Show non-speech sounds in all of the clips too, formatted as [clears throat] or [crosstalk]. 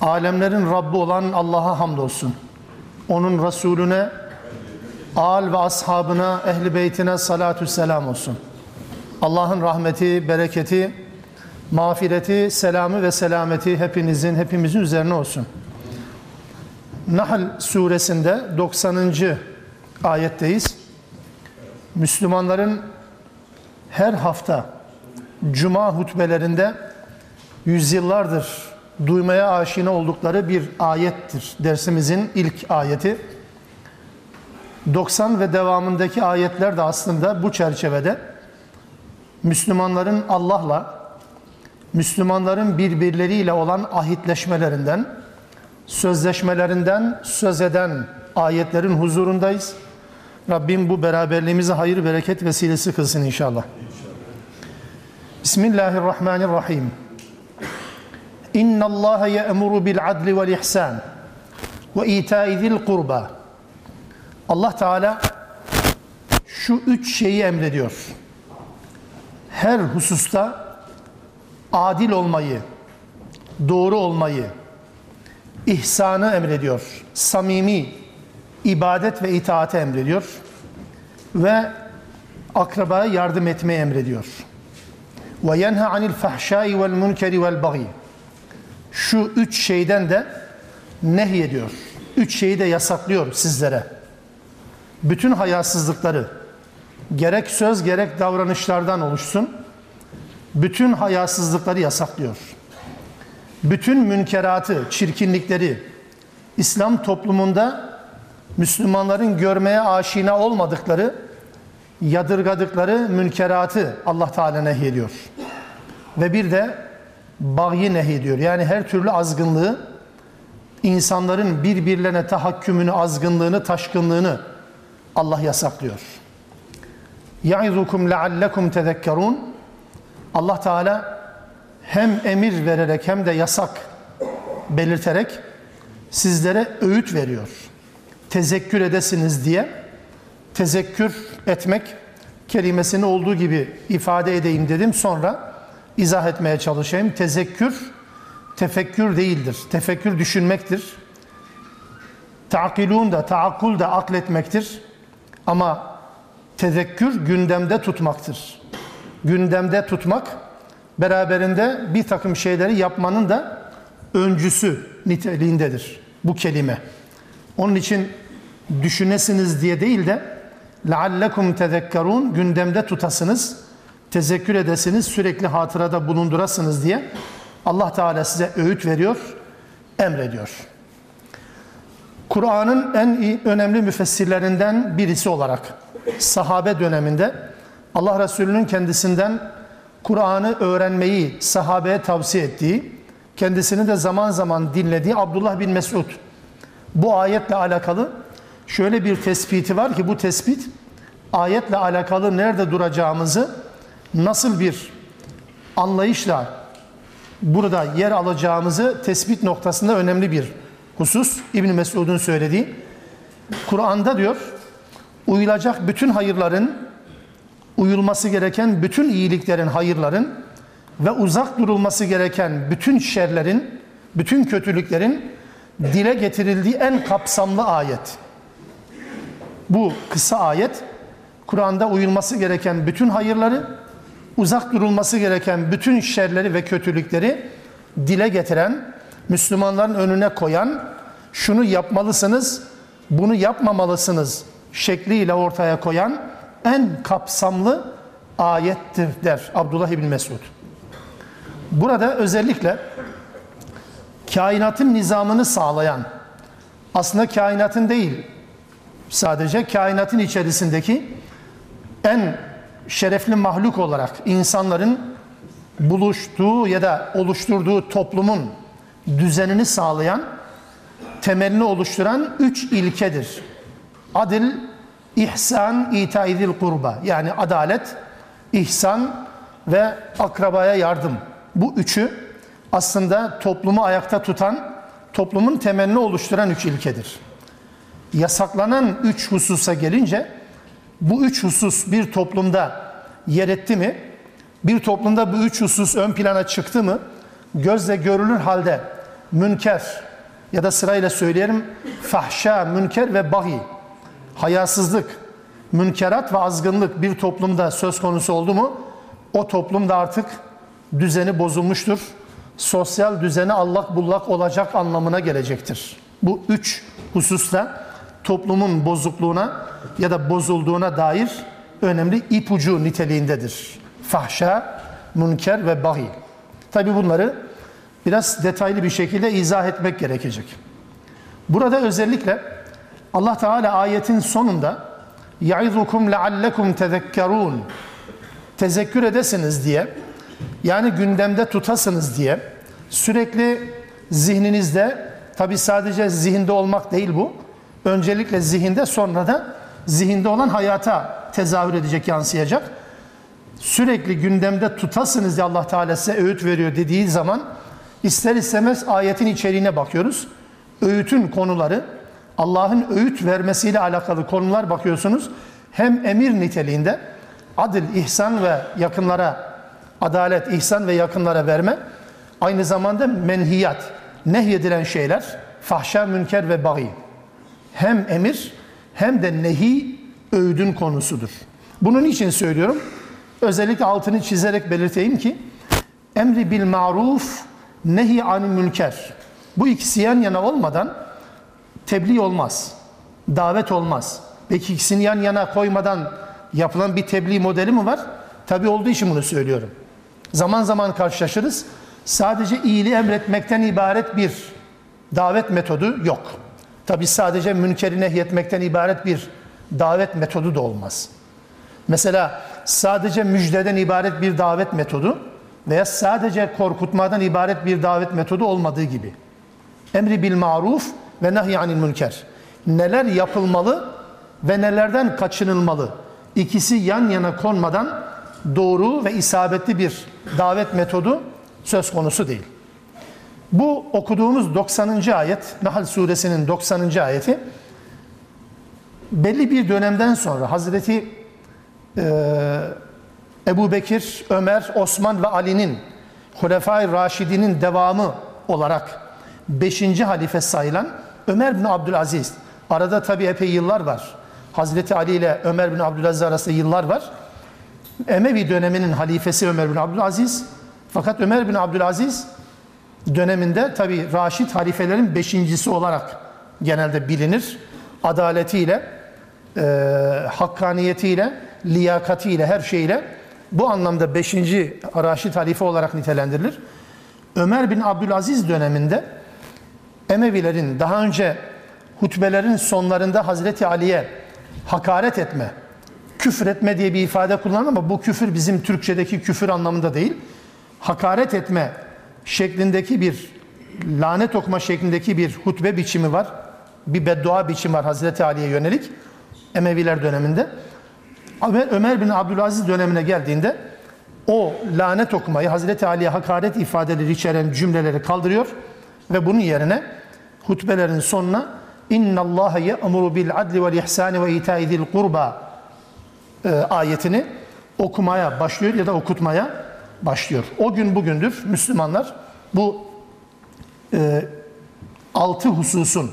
Alemlerin Rabbi olan Allah'a hamdolsun. Onun Resulüne, al ve ashabına, ehli beytine salatü selam olsun. Allah'ın rahmeti, bereketi, mağfireti, selamı ve selameti hepinizin, hepimizin üzerine olsun. Nahl suresinde 90. ayetteyiz. Müslümanların her hafta cuma hutbelerinde yüzyıllardır duymaya aşina oldukları bir ayettir. Dersimizin ilk ayeti. 90 ve devamındaki ayetler de aslında bu çerçevede Müslümanların Allah'la, Müslümanların birbirleriyle olan ahitleşmelerinden, sözleşmelerinden söz eden ayetlerin huzurundayız. Rabbim bu beraberliğimizi hayır bereket vesilesi kılsın inşallah. Bismillahirrahmanirrahim. İnna bil adli vel ihsan ve ita'i zil kurba. Allah Teala şu üç şeyi emrediyor. Her hususta adil olmayı, doğru olmayı, ihsanı emrediyor. Samimi ibadet ve itaati emrediyor. Ve akrabaya yardım etmeyi emrediyor. Ve yenha anil fahşai vel munkeri vel bagi. Şu üç şeyden de nehyediyor. Üç şeyi de yasaklıyor sizlere. Bütün hayasızlıkları gerek söz gerek davranışlardan oluşsun. Bütün hayasızlıkları yasaklıyor. Bütün münkeratı, çirkinlikleri İslam toplumunda Müslümanların görmeye aşina olmadıkları yadırgadıkları münkeratı Allah Teala nehyediyor. Ve bir de bagyi nehyediyor. Yani her türlü azgınlığı, insanların birbirlerine tahakkümünü, azgınlığını, taşkınlığını Allah yasaklıyor. يَعِذُكُمْ لَعَلَّكُمْ تَذَكَّرُونَ Allah Teala hem emir vererek hem de yasak belirterek sizlere öğüt veriyor. Tezekkür edesiniz diye tezekkür etmek kelimesini olduğu gibi ifade edeyim dedim. Sonra izah etmeye çalışayım. Tezekkür, tefekkür değildir. Tefekkür düşünmektir. Ta'kilun da, taakkul da akletmektir. Ama tezekkür gündemde tutmaktır. Gündemde tutmak, beraberinde bir takım şeyleri yapmanın da öncüsü niteliğindedir bu kelime. Onun için düşünesiniz diye değil de لَعَلَّكُمْ تَذَكَّرُونَ gündemde tutasınız, tezekkür edesiniz, sürekli hatırada bulundurasınız diye Allah Teala size öğüt veriyor, emrediyor. Kur'an'ın en önemli müfessirlerinden birisi olarak sahabe döneminde Allah Resulü'nün kendisinden Kur'an'ı öğrenmeyi sahabeye tavsiye ettiği, kendisini de zaman zaman dinlediği Abdullah bin Mesud bu ayetle alakalı şöyle bir tespiti var ki bu tespit ayetle alakalı nerede duracağımızı nasıl bir anlayışla burada yer alacağımızı tespit noktasında önemli bir husus. İbn Mesud'un söylediği. Kur'an'da diyor uyulacak bütün hayırların uyulması gereken bütün iyiliklerin, hayırların ve uzak durulması gereken bütün şerlerin, bütün kötülüklerin dile getirildiği en kapsamlı ayet. Bu kısa ayet Kur'an'da uyulması gereken bütün hayırları, uzak durulması gereken bütün şerleri ve kötülükleri dile getiren, Müslümanların önüne koyan, şunu yapmalısınız, bunu yapmamalısınız şekliyle ortaya koyan en kapsamlı ayettir der Abdullah İbni Mesud. Burada özellikle kainatın nizamını sağlayan, aslında kainatın değil, sadece kainatın içerisindeki en şerefli mahluk olarak insanların buluştuğu ya da oluşturduğu toplumun düzenini sağlayan, temelini oluşturan üç ilkedir. Adil, ihsan, itaidil kurba. Yani adalet, ihsan ve akrabaya yardım. Bu üçü aslında toplumu ayakta tutan, toplumun temelini oluşturan üç ilkedir. Yasaklanan üç hususa gelince, bu üç husus bir toplumda yer etti mi, bir toplumda bu üç husus ön plana çıktı mı, gözle görülür halde münker ya da sırayla söyleyelim fahşa, münker ve bahi, hayasızlık, münkerat ve azgınlık bir toplumda söz konusu oldu mu, o toplumda artık düzeni bozulmuştur. Sosyal düzeni allak bullak olacak anlamına gelecektir. Bu üç hususta toplumun bozukluğuna ya da bozulduğuna dair önemli ipucu niteliğindedir. Fahşa, münker ve bahi. Tabi bunları biraz detaylı bir şekilde izah etmek gerekecek. Burada özellikle Allah Teala ayetin sonunda يَعِذُكُمْ لَعَلَّكُمْ تَذَكَّرُونَ Tezekkür edesiniz diye yani gündemde tutasınız diye sürekli zihninizde tabi sadece zihinde olmak değil bu öncelikle zihinde sonra da zihinde olan hayata tezahür edecek yansıyacak. Sürekli gündemde tutasınız diye Allah Teala size öğüt veriyor dediği zaman ister istemez ayetin içeriğine bakıyoruz. Öğütün konuları Allah'ın öğüt vermesiyle alakalı konular bakıyorsunuz. Hem emir niteliğinde adil, ihsan ve yakınlara adalet, ihsan ve yakınlara verme aynı zamanda menhiyat, nehyedilen şeyler fahşa, münker ve bagi hem emir hem de nehi öğüdün konusudur. Bunun için söylüyorum. Özellikle altını çizerek belirteyim ki emri bil maruf nehi anil münker. Bu ikisi yan yana olmadan tebliğ olmaz. Davet olmaz. Peki ikisini yan yana koymadan yapılan bir tebliğ modeli mi var? Tabi olduğu için bunu söylüyorum. Zaman zaman karşılaşırız. Sadece iyiliği emretmekten ibaret bir davet metodu yok. Tabi sadece münkeri nehyetmekten ibaret bir davet metodu da olmaz. Mesela sadece müjdeden ibaret bir davet metodu veya sadece korkutmadan ibaret bir davet metodu olmadığı gibi. Emri bil maruf ve nahy anil münker. Neler yapılmalı ve nelerden kaçınılmalı? İkisi yan yana konmadan doğru ve isabetli bir davet metodu söz konusu değil. Bu okuduğumuz 90. ayet, Nahl suresinin 90. ayeti belli bir dönemden sonra Hazreti e, Ebu Bekir, Ömer, Osman ve Ali'nin Hulefai Raşidi'nin devamı olarak 5. halife sayılan Ömer bin Abdülaziz. Arada tabi epey yıllar var. Hazreti Ali ile Ömer bin Abdülaziz arasında yıllar var. Emevi döneminin halifesi Ömer bin Abdülaziz. Fakat Ömer bin Abdülaziz döneminde tabi Raşid halifelerin beşincisi olarak genelde bilinir. Adaletiyle, e, hakkaniyetiyle, liyakatiyle, her şeyle bu anlamda beşinci Raşid halife olarak nitelendirilir. Ömer bin Abdülaziz döneminde Emevilerin daha önce hutbelerin sonlarında Hazreti Ali'ye hakaret etme, küfür etme diye bir ifade kullanır ama bu küfür bizim Türkçedeki küfür anlamında değil. Hakaret etme şeklindeki bir lanet okuma şeklindeki bir hutbe biçimi var. Bir beddua biçimi var Hazreti Ali'ye yönelik Emeviler döneminde. Ömer, bin Abdülaziz dönemine geldiğinde o lanet okumayı Hazreti Ali'ye hakaret ifadeleri içeren cümleleri kaldırıyor ve bunun yerine hutbelerin sonuna İnna Allah ye'muru bil adli vel ihsani ve ita'i zil kurba e, ayetini okumaya başlıyor ya da okutmaya başlıyor. O gün bugündür Müslümanlar bu e, altı hususun,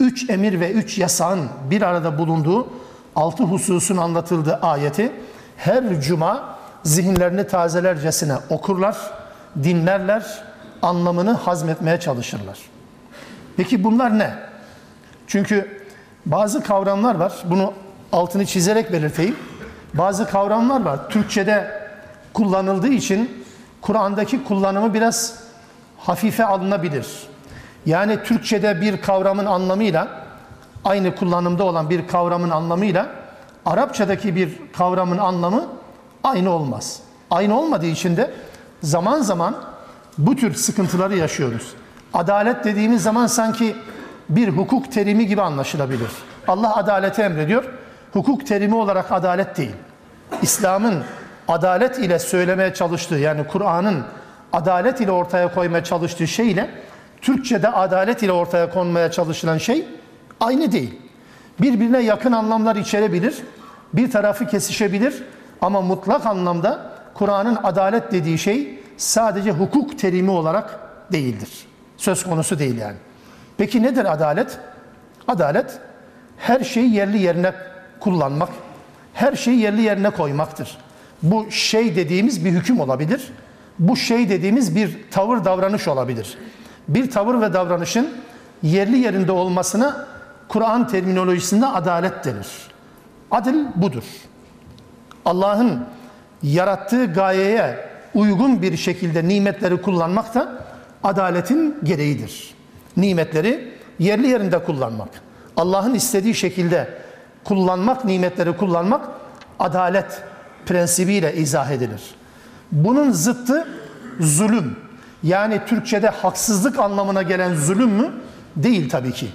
üç emir ve üç yasağın bir arada bulunduğu altı hususun anlatıldığı ayeti her cuma zihinlerini tazelercesine okurlar, dinlerler, anlamını hazmetmeye çalışırlar. Peki bunlar ne? Çünkü bazı kavramlar var, bunu altını çizerek belirteyim. Bazı kavramlar var. Türkçe'de kullanıldığı için Kur'an'daki kullanımı biraz hafife alınabilir. Yani Türkçe'de bir kavramın anlamıyla aynı kullanımda olan bir kavramın anlamıyla Arapçadaki bir kavramın anlamı aynı olmaz. Aynı olmadığı için de zaman zaman bu tür sıkıntıları yaşıyoruz. Adalet dediğimiz zaman sanki bir hukuk terimi gibi anlaşılabilir. Allah adaleti emrediyor. Hukuk terimi olarak adalet değil. İslam'ın adalet ile söylemeye çalıştığı yani Kur'an'ın adalet ile ortaya koymaya çalıştığı şey ile Türkçe'de adalet ile ortaya konmaya çalışılan şey aynı değil. Birbirine yakın anlamlar içerebilir. Bir tarafı kesişebilir ama mutlak anlamda Kur'an'ın adalet dediği şey sadece hukuk terimi olarak değildir. Söz konusu değil yani. Peki nedir adalet? Adalet her şeyi yerli yerine kullanmak, her şeyi yerli yerine koymaktır. Bu şey dediğimiz bir hüküm olabilir. Bu şey dediğimiz bir tavır davranış olabilir. Bir tavır ve davranışın yerli yerinde olmasına Kur'an terminolojisinde adalet denir. Adil budur. Allah'ın yarattığı gayeye uygun bir şekilde nimetleri kullanmak da adaletin gereğidir. Nimetleri yerli yerinde kullanmak. Allah'ın istediği şekilde kullanmak, nimetleri kullanmak adalet prensibiyle izah edilir. Bunun zıttı zulüm. Yani Türkçe'de haksızlık anlamına gelen zulüm mü? Değil tabii ki.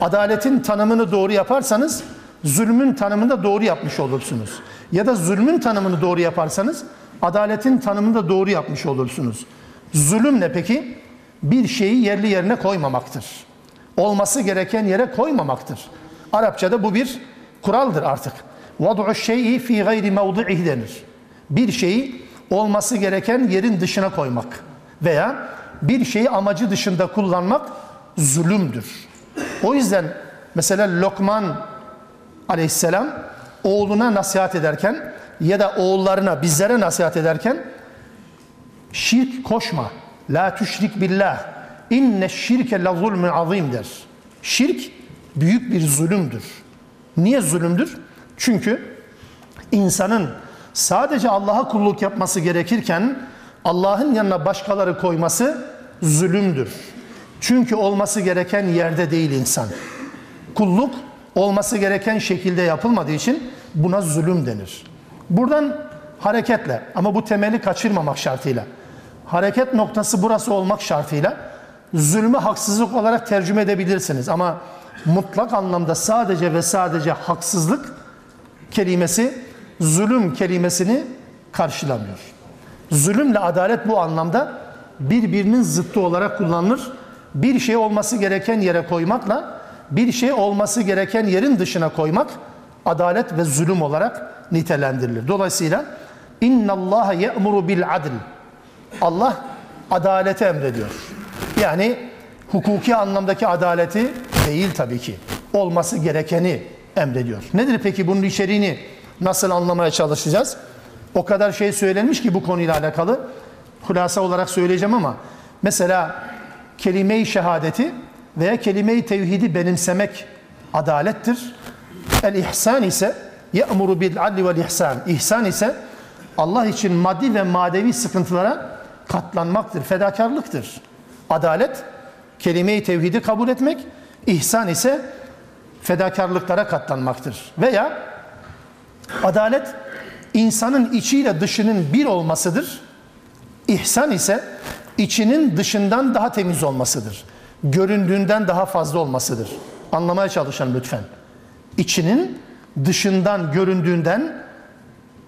Adaletin tanımını doğru yaparsanız zulmün tanımını da doğru yapmış olursunuz. Ya da zulmün tanımını doğru yaparsanız adaletin tanımını da doğru yapmış olursunuz. Zulüm ne peki? Bir şeyi yerli yerine koymamaktır. Olması gereken yere koymamaktır. Arapçada bu bir kuraldır artık vad'u şey'i fi gayri mevdi'ih denir. Bir şeyi olması gereken yerin dışına koymak veya bir şeyi amacı dışında kullanmak zulümdür. O yüzden mesela Lokman aleyhisselam oğluna nasihat ederken ya da oğullarına bizlere nasihat ederken şirk koşma. La tüşrik billah. İnne şirke la zulmün azim der. Şirk büyük bir zulümdür. Niye zulümdür? Çünkü insanın sadece Allah'a kulluk yapması gerekirken Allah'ın yanına başkaları koyması zulümdür. Çünkü olması gereken yerde değil insan. Kulluk olması gereken şekilde yapılmadığı için buna zulüm denir. Buradan hareketle ama bu temeli kaçırmamak şartıyla. Hareket noktası burası olmak şartıyla zulmü haksızlık olarak tercüme edebilirsiniz ama mutlak anlamda sadece ve sadece haksızlık kelimesi zulüm kelimesini karşılamıyor. Zulümle adalet bu anlamda birbirinin zıttı olarak kullanılır. Bir şey olması gereken yere koymakla bir şey olması gereken yerin dışına koymak adalet ve zulüm olarak nitelendirilir. Dolayısıyla inna Allah ye'muru bil adl. Allah adaleti emrediyor. Yani hukuki anlamdaki adaleti değil tabii ki. Olması gerekeni emrediyor. Nedir peki bunun içeriğini nasıl anlamaya çalışacağız? O kadar şey söylenmiş ki bu konuyla alakalı. Hulasa olarak söyleyeceğim ama mesela kelime-i şehadeti veya kelime-i tevhidi benimsemek adalettir. El ihsan ise ye'muru bil adli vel ihsan. İhsan ise Allah için maddi ve manevi sıkıntılara katlanmaktır, fedakarlıktır. Adalet kelime-i tevhidi kabul etmek, ihsan ise fedakarlıklara katlanmaktır. Veya adalet insanın içiyle dışının bir olmasıdır. İhsan ise içinin dışından daha temiz olmasıdır. Göründüğünden daha fazla olmasıdır. Anlamaya çalışın lütfen. İçinin dışından göründüğünden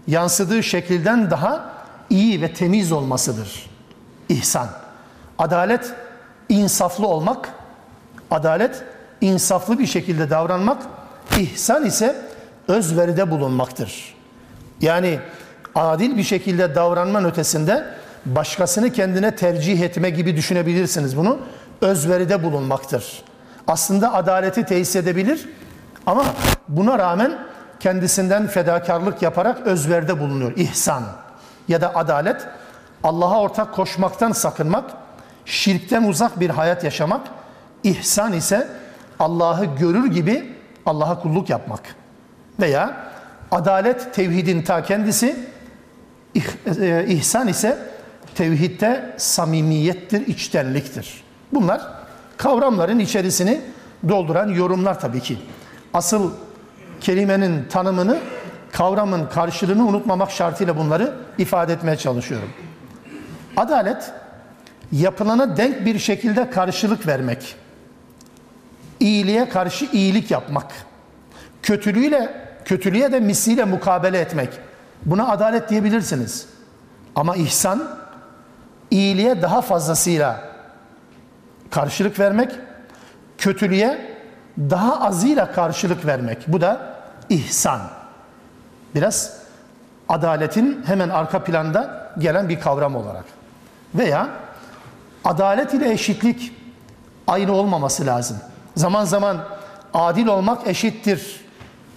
yansıdığı şekilden daha iyi ve temiz olmasıdır. İhsan. Adalet insaflı olmak, adalet insaflı bir şekilde davranmak, ihsan ise özveride bulunmaktır. Yani adil bir şekilde davranmanın ötesinde başkasını kendine tercih etme gibi düşünebilirsiniz bunu. Özveride bulunmaktır. Aslında adaleti tesis edebilir ama buna rağmen kendisinden fedakarlık yaparak özverde bulunuyor. İhsan ya da adalet Allah'a ortak koşmaktan sakınmak, şirkten uzak bir hayat yaşamak, ihsan ise Allah'ı görür gibi Allah'a kulluk yapmak. Veya adalet tevhidin ta kendisi, e, ihsan ise tevhidde samimiyettir, içtenliktir. Bunlar kavramların içerisini dolduran yorumlar tabii ki. Asıl kelimenin tanımını, kavramın karşılığını unutmamak şartıyla bunları ifade etmeye çalışıyorum. Adalet yapılana denk bir şekilde karşılık vermek. İyiliğe karşı iyilik yapmak. Kötülüğüyle kötülüğe de misliyle mukabele etmek. Buna adalet diyebilirsiniz. Ama ihsan iyiliğe daha fazlasıyla karşılık vermek, kötülüğe daha azıyla karşılık vermek. Bu da ihsan. Biraz adaletin hemen arka planda gelen bir kavram olarak. Veya adalet ile eşitlik aynı olmaması lazım. Zaman zaman adil olmak eşittir.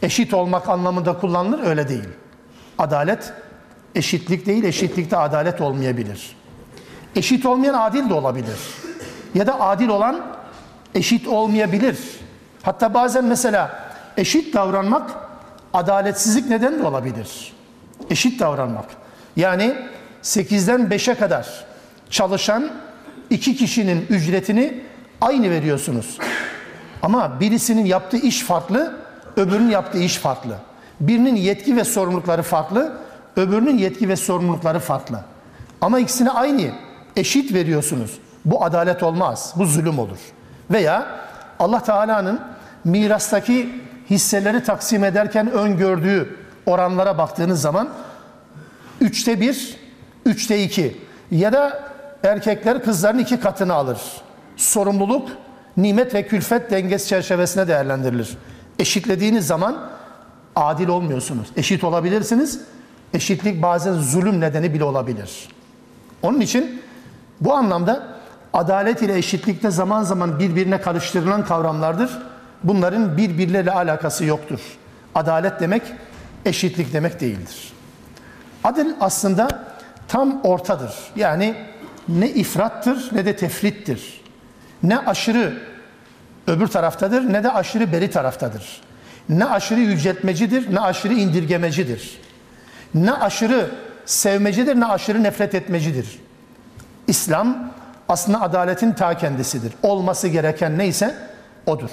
Eşit olmak anlamında kullanılır öyle değil. Adalet eşitlik değil, eşitlikte adalet olmayabilir. Eşit olmayan adil de olabilir. Ya da adil olan eşit olmayabilir. Hatta bazen mesela eşit davranmak adaletsizlik neden de olabilir. Eşit davranmak. Yani 8'den 5'e kadar çalışan iki kişinin ücretini aynı veriyorsunuz. Ama birisinin yaptığı iş farklı, öbürünün yaptığı iş farklı. Birinin yetki ve sorumlulukları farklı, öbürünün yetki ve sorumlulukları farklı. Ama ikisine aynı, eşit veriyorsunuz. Bu adalet olmaz, bu zulüm olur. Veya Allah Teala'nın mirastaki hisseleri taksim ederken öngördüğü oranlara baktığınız zaman üçte bir, üçte iki ya da erkekler kızların iki katını alır. Sorumluluk, nimet ve külfet dengesi çerçevesine değerlendirilir. Eşitlediğiniz zaman adil olmuyorsunuz. Eşit olabilirsiniz. Eşitlik bazen zulüm nedeni bile olabilir. Onun için bu anlamda adalet ile eşitlikte zaman zaman birbirine karıştırılan kavramlardır. Bunların birbirleriyle alakası yoktur. Adalet demek eşitlik demek değildir. Adil aslında tam ortadır. Yani ne ifrattır ne de tefrittir. Ne aşırı öbür taraftadır ne de aşırı beri taraftadır. Ne aşırı yüceltmecidir ne aşırı indirgemecidir. Ne aşırı sevmecidir ne aşırı nefret etmecidir. İslam aslında adaletin ta kendisidir. Olması gereken neyse odur.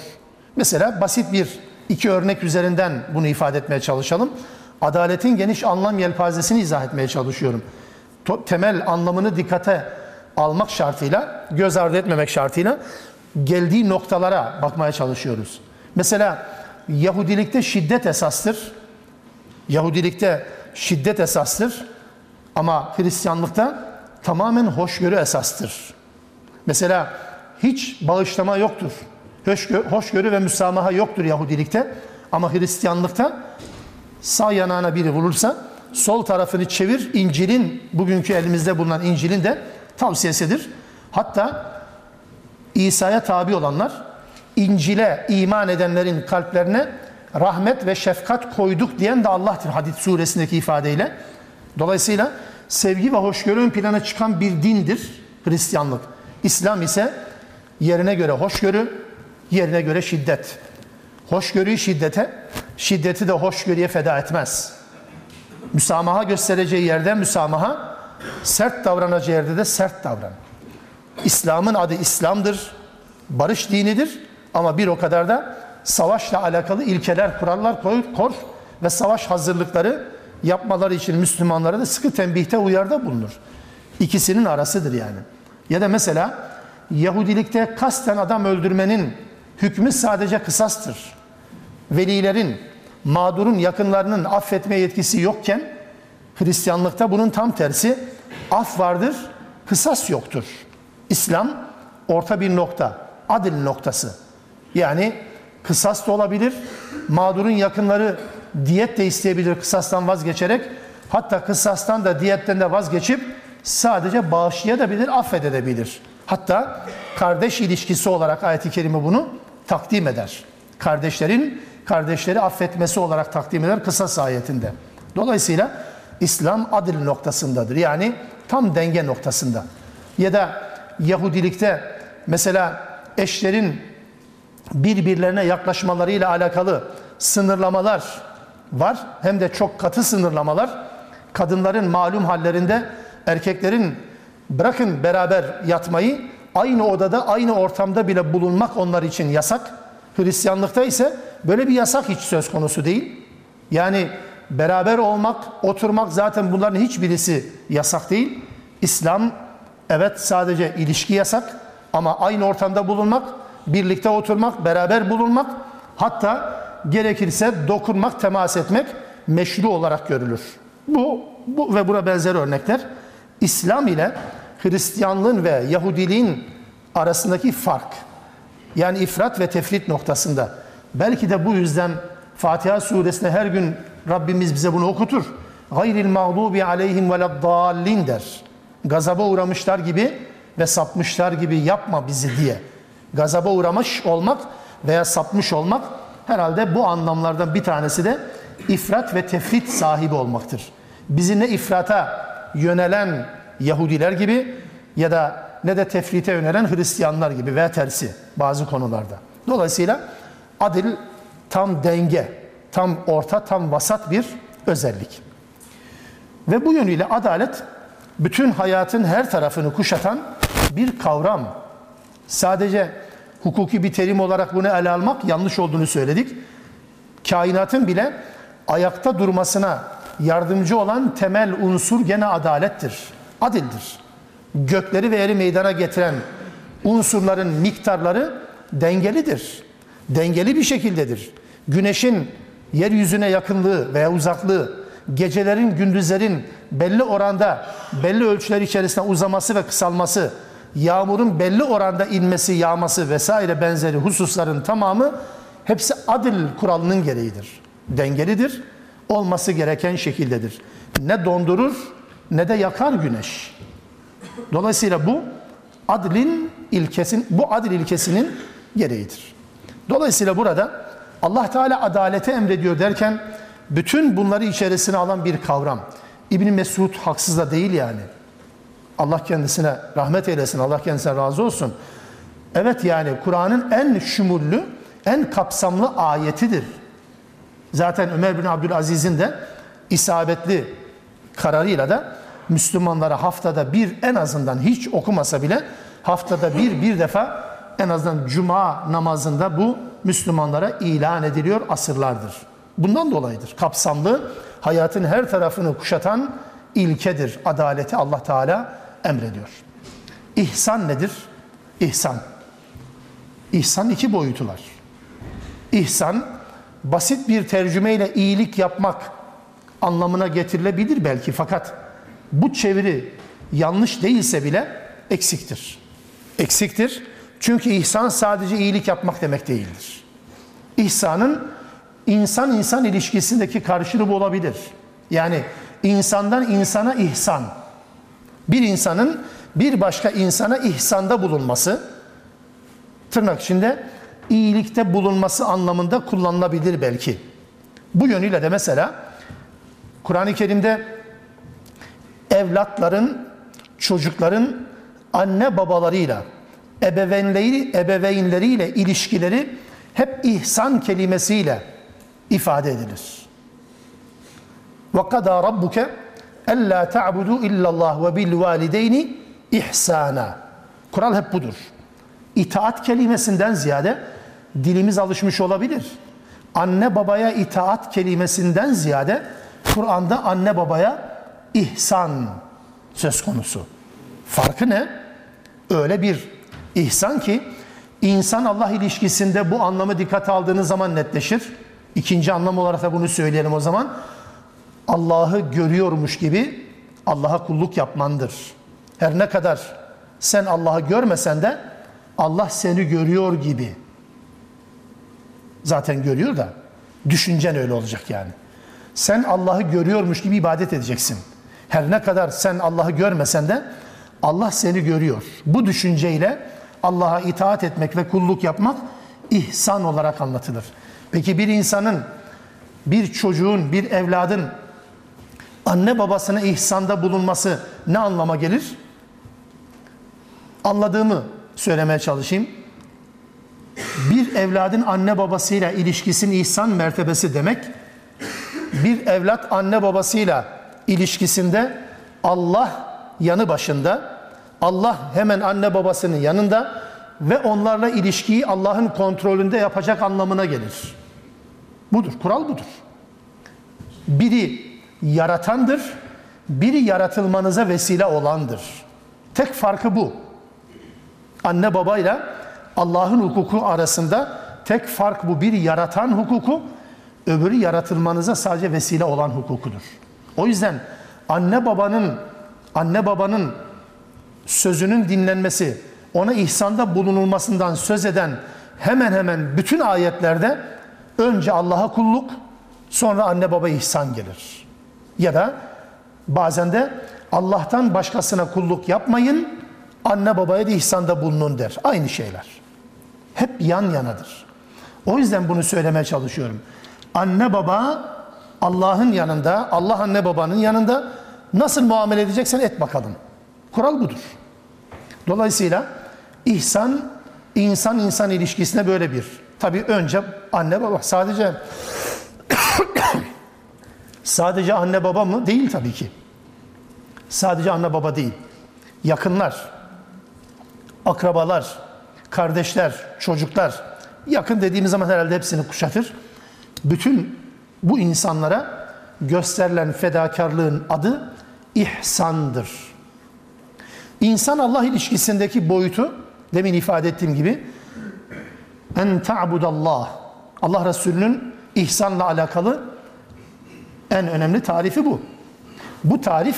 Mesela basit bir iki örnek üzerinden bunu ifade etmeye çalışalım. Adaletin geniş anlam yelpazesini izah etmeye çalışıyorum. Temel anlamını dikkate almak şartıyla, göz ardı etmemek şartıyla geldiği noktalara bakmaya çalışıyoruz. Mesela Yahudilikte şiddet esastır. Yahudilikte şiddet esastır. Ama Hristiyanlıkta tamamen hoşgörü esastır. Mesela hiç bağışlama yoktur. Hoşgörü, hoşgörü ve müsamaha yoktur Yahudilikte. Ama Hristiyanlıkta sağ yanağına biri vurursa sol tarafını çevir. İncil'in, bugünkü elimizde bulunan İncil'in de tavsiyesidir. Hatta İsa'ya tabi olanlar İncil'e iman edenlerin kalplerine rahmet ve şefkat koyduk diyen de Allah'tır Hadid suresindeki ifadeyle. Dolayısıyla sevgi ve hoşgörü ön plana çıkan bir dindir Hristiyanlık. İslam ise yerine göre hoşgörü, yerine göre şiddet. Hoşgörüyü şiddete, şiddeti de hoşgörüye feda etmez. Müsamaha göstereceği yerde müsamaha, sert davranacağı yerde de sert davran. İslam'ın adı İslam'dır, barış dinidir ama bir o kadar da savaşla alakalı ilkeler, kurallar kor ve savaş hazırlıkları yapmaları için Müslümanlara da sıkı tembihte uyarda bulunur. İkisinin arasıdır yani. Ya da mesela Yahudilikte kasten adam öldürmenin hükmü sadece kısastır. Velilerin, mağdurun yakınlarının affetme yetkisi yokken Hristiyanlıkta bunun tam tersi af vardır, kısas yoktur. İslam orta bir nokta, adil noktası. Yani kısas da olabilir, mağdurun yakınları diyet de isteyebilir kısastan vazgeçerek. Hatta kısastan da diyetten de vazgeçip sadece bağışlayabilir, affedebilir. Hatta kardeş ilişkisi olarak ayet-i kerime bunu takdim eder. Kardeşlerin kardeşleri affetmesi olarak takdim eder kısa ayetinde. Dolayısıyla İslam adil noktasındadır. Yani tam denge noktasında. Ya da Yahudilikte mesela eşlerin birbirlerine yaklaşmalarıyla alakalı sınırlamalar var. Hem de çok katı sınırlamalar. Kadınların malum hallerinde erkeklerin bırakın beraber yatmayı aynı odada aynı ortamda bile bulunmak onlar için yasak. Hristiyanlıkta ise böyle bir yasak hiç söz konusu değil. Yani beraber olmak, oturmak zaten bunların hiçbirisi yasak değil. İslam Evet sadece ilişki yasak ama aynı ortamda bulunmak, birlikte oturmak, beraber bulunmak, hatta gerekirse dokunmak, temas etmek meşru olarak görülür. Bu, bu ve buna benzer örnekler İslam ile Hristiyanlığın ve Yahudiliğin arasındaki fark. Yani ifrat ve tefrit noktasında. Belki de bu yüzden Fatiha suresinde her gün Rabbimiz bize bunu okutur. Gayril mağdubi aleyhim veleddallin der. Gazaba uğramışlar gibi ve sapmışlar gibi yapma bizi diye. Gazaba uğramış olmak veya sapmış olmak herhalde bu anlamlardan bir tanesi de ifrat ve tefrit sahibi olmaktır. Bizi ne ifrata yönelen Yahudiler gibi ya da ne de tefrite yönelen Hristiyanlar gibi veya tersi bazı konularda. Dolayısıyla adil tam denge, tam orta, tam vasat bir özellik. Ve bu yönüyle adalet bütün hayatın her tarafını kuşatan bir kavram. Sadece hukuki bir terim olarak bunu ele almak yanlış olduğunu söyledik. Kainatın bile ayakta durmasına yardımcı olan temel unsur gene adalettir. Adildir. Gökleri ve yeri meydana getiren unsurların miktarları dengelidir. Dengeli bir şekildedir. Güneşin yeryüzüne yakınlığı veya uzaklığı, gecelerin gündüzlerin belli oranda, belli ölçüler içerisinde uzaması ve kısalması, yağmurun belli oranda inmesi, yağması vesaire benzeri hususların tamamı hepsi adil kuralının gereğidir. Dengelidir, olması gereken şekildedir. Ne dondurur ne de yakar güneş. Dolayısıyla bu adlin ilkesin, bu adil ilkesinin gereğidir. Dolayısıyla burada Allah Teala adaleti emrediyor derken bütün bunları içerisine alan bir kavram. İbn Mesud haksız da değil yani. Allah kendisine rahmet eylesin, Allah kendisine razı olsun. Evet yani Kur'an'ın en şumullü, en kapsamlı ayetidir. Zaten Ömer bin Abdülaziz'in de isabetli kararıyla da Müslümanlara haftada bir en azından hiç okumasa bile haftada bir bir defa en azından cuma namazında bu Müslümanlara ilan ediliyor asırlardır. Bundan dolayıdır. Kapsamlı, hayatın her tarafını kuşatan ilkedir. Adaleti Allah Teala emrediyor. İhsan nedir? İhsan. İhsan iki boyutular. İhsan basit bir tercümeyle iyilik yapmak anlamına getirilebilir belki fakat bu çeviri yanlış değilse bile eksiktir. Eksiktir. Çünkü ihsan sadece iyilik yapmak demek değildir. İhsanın insan insan ilişkisindeki karşılığı olabilir. Yani insandan insana ihsan. Bir insanın bir başka insana ihsanda bulunması tırnak içinde iyilikte bulunması anlamında kullanılabilir belki. Bu yönüyle de mesela Kur'an-ı Kerim'de evlatların, çocukların anne babalarıyla, ebeveynleri, ebeveynleriyle ilişkileri hep ihsan kelimesiyle ifade edilir. Rabbuke ellâ ta'budu illallah ve bil valideyni ihsana. Kural hep budur. İtaat kelimesinden ziyade dilimiz alışmış olabilir. Anne babaya itaat kelimesinden ziyade Kur'an'da anne babaya ihsan söz konusu. Farkı ne? Öyle bir ihsan ki insan Allah ilişkisinde bu anlamı dikkate aldığınız zaman netleşir. İkinci anlam olarak da bunu söyleyelim o zaman. Allah'ı görüyormuş gibi Allah'a kulluk yapmandır. Her ne kadar sen Allah'ı görmesen de Allah seni görüyor gibi. Zaten görüyor da düşüncen öyle olacak yani. Sen Allah'ı görüyormuş gibi ibadet edeceksin. Her ne kadar sen Allah'ı görmesen de Allah seni görüyor. Bu düşünceyle Allah'a itaat etmek ve kulluk yapmak ihsan olarak anlatılır. Peki bir insanın, bir çocuğun, bir evladın anne babasına ihsanda bulunması ne anlama gelir? Anladığımı söylemeye çalışayım. Bir evladın anne babasıyla ilişkisinin ihsan mertebesi demek, bir evlat anne babasıyla ilişkisinde Allah yanı başında, Allah hemen anne babasının yanında ve onlarla ilişkiyi Allah'ın kontrolünde yapacak anlamına gelir. Budur, kural budur. Biri yaratandır, biri yaratılmanıza vesile olandır. Tek farkı bu. Anne babayla Allah'ın hukuku arasında tek fark bu. Bir yaratan hukuku, öbürü yaratılmanıza sadece vesile olan hukukudur. O yüzden anne babanın anne babanın sözünün dinlenmesi, ona ihsanda bulunulmasından söz eden hemen hemen bütün ayetlerde önce Allah'a kulluk, sonra anne baba ihsan gelir. Ya da bazen de Allah'tan başkasına kulluk yapmayın, anne babaya da ihsanda bulunun der. Aynı şeyler. Hep yan yanadır. O yüzden bunu söylemeye çalışıyorum. Anne baba Allah'ın yanında, Allah anne babanın yanında nasıl muamele edeceksen et bakalım. Kural budur. Dolayısıyla ihsan insan insan ilişkisine böyle bir. Tabii önce anne baba sadece [coughs] sadece anne baba mı? Değil tabii ki. Sadece anne baba değil. Yakınlar, akrabalar, kardeşler, çocuklar, yakın dediğimiz zaman herhalde hepsini kuşatır. Bütün bu insanlara gösterilen fedakarlığın adı ihsandır. İnsan Allah ilişkisindeki boyutu demin ifade ettiğim gibi en ta'budallah Allah Resulü'nün ihsanla alakalı en önemli tarifi bu. Bu tarif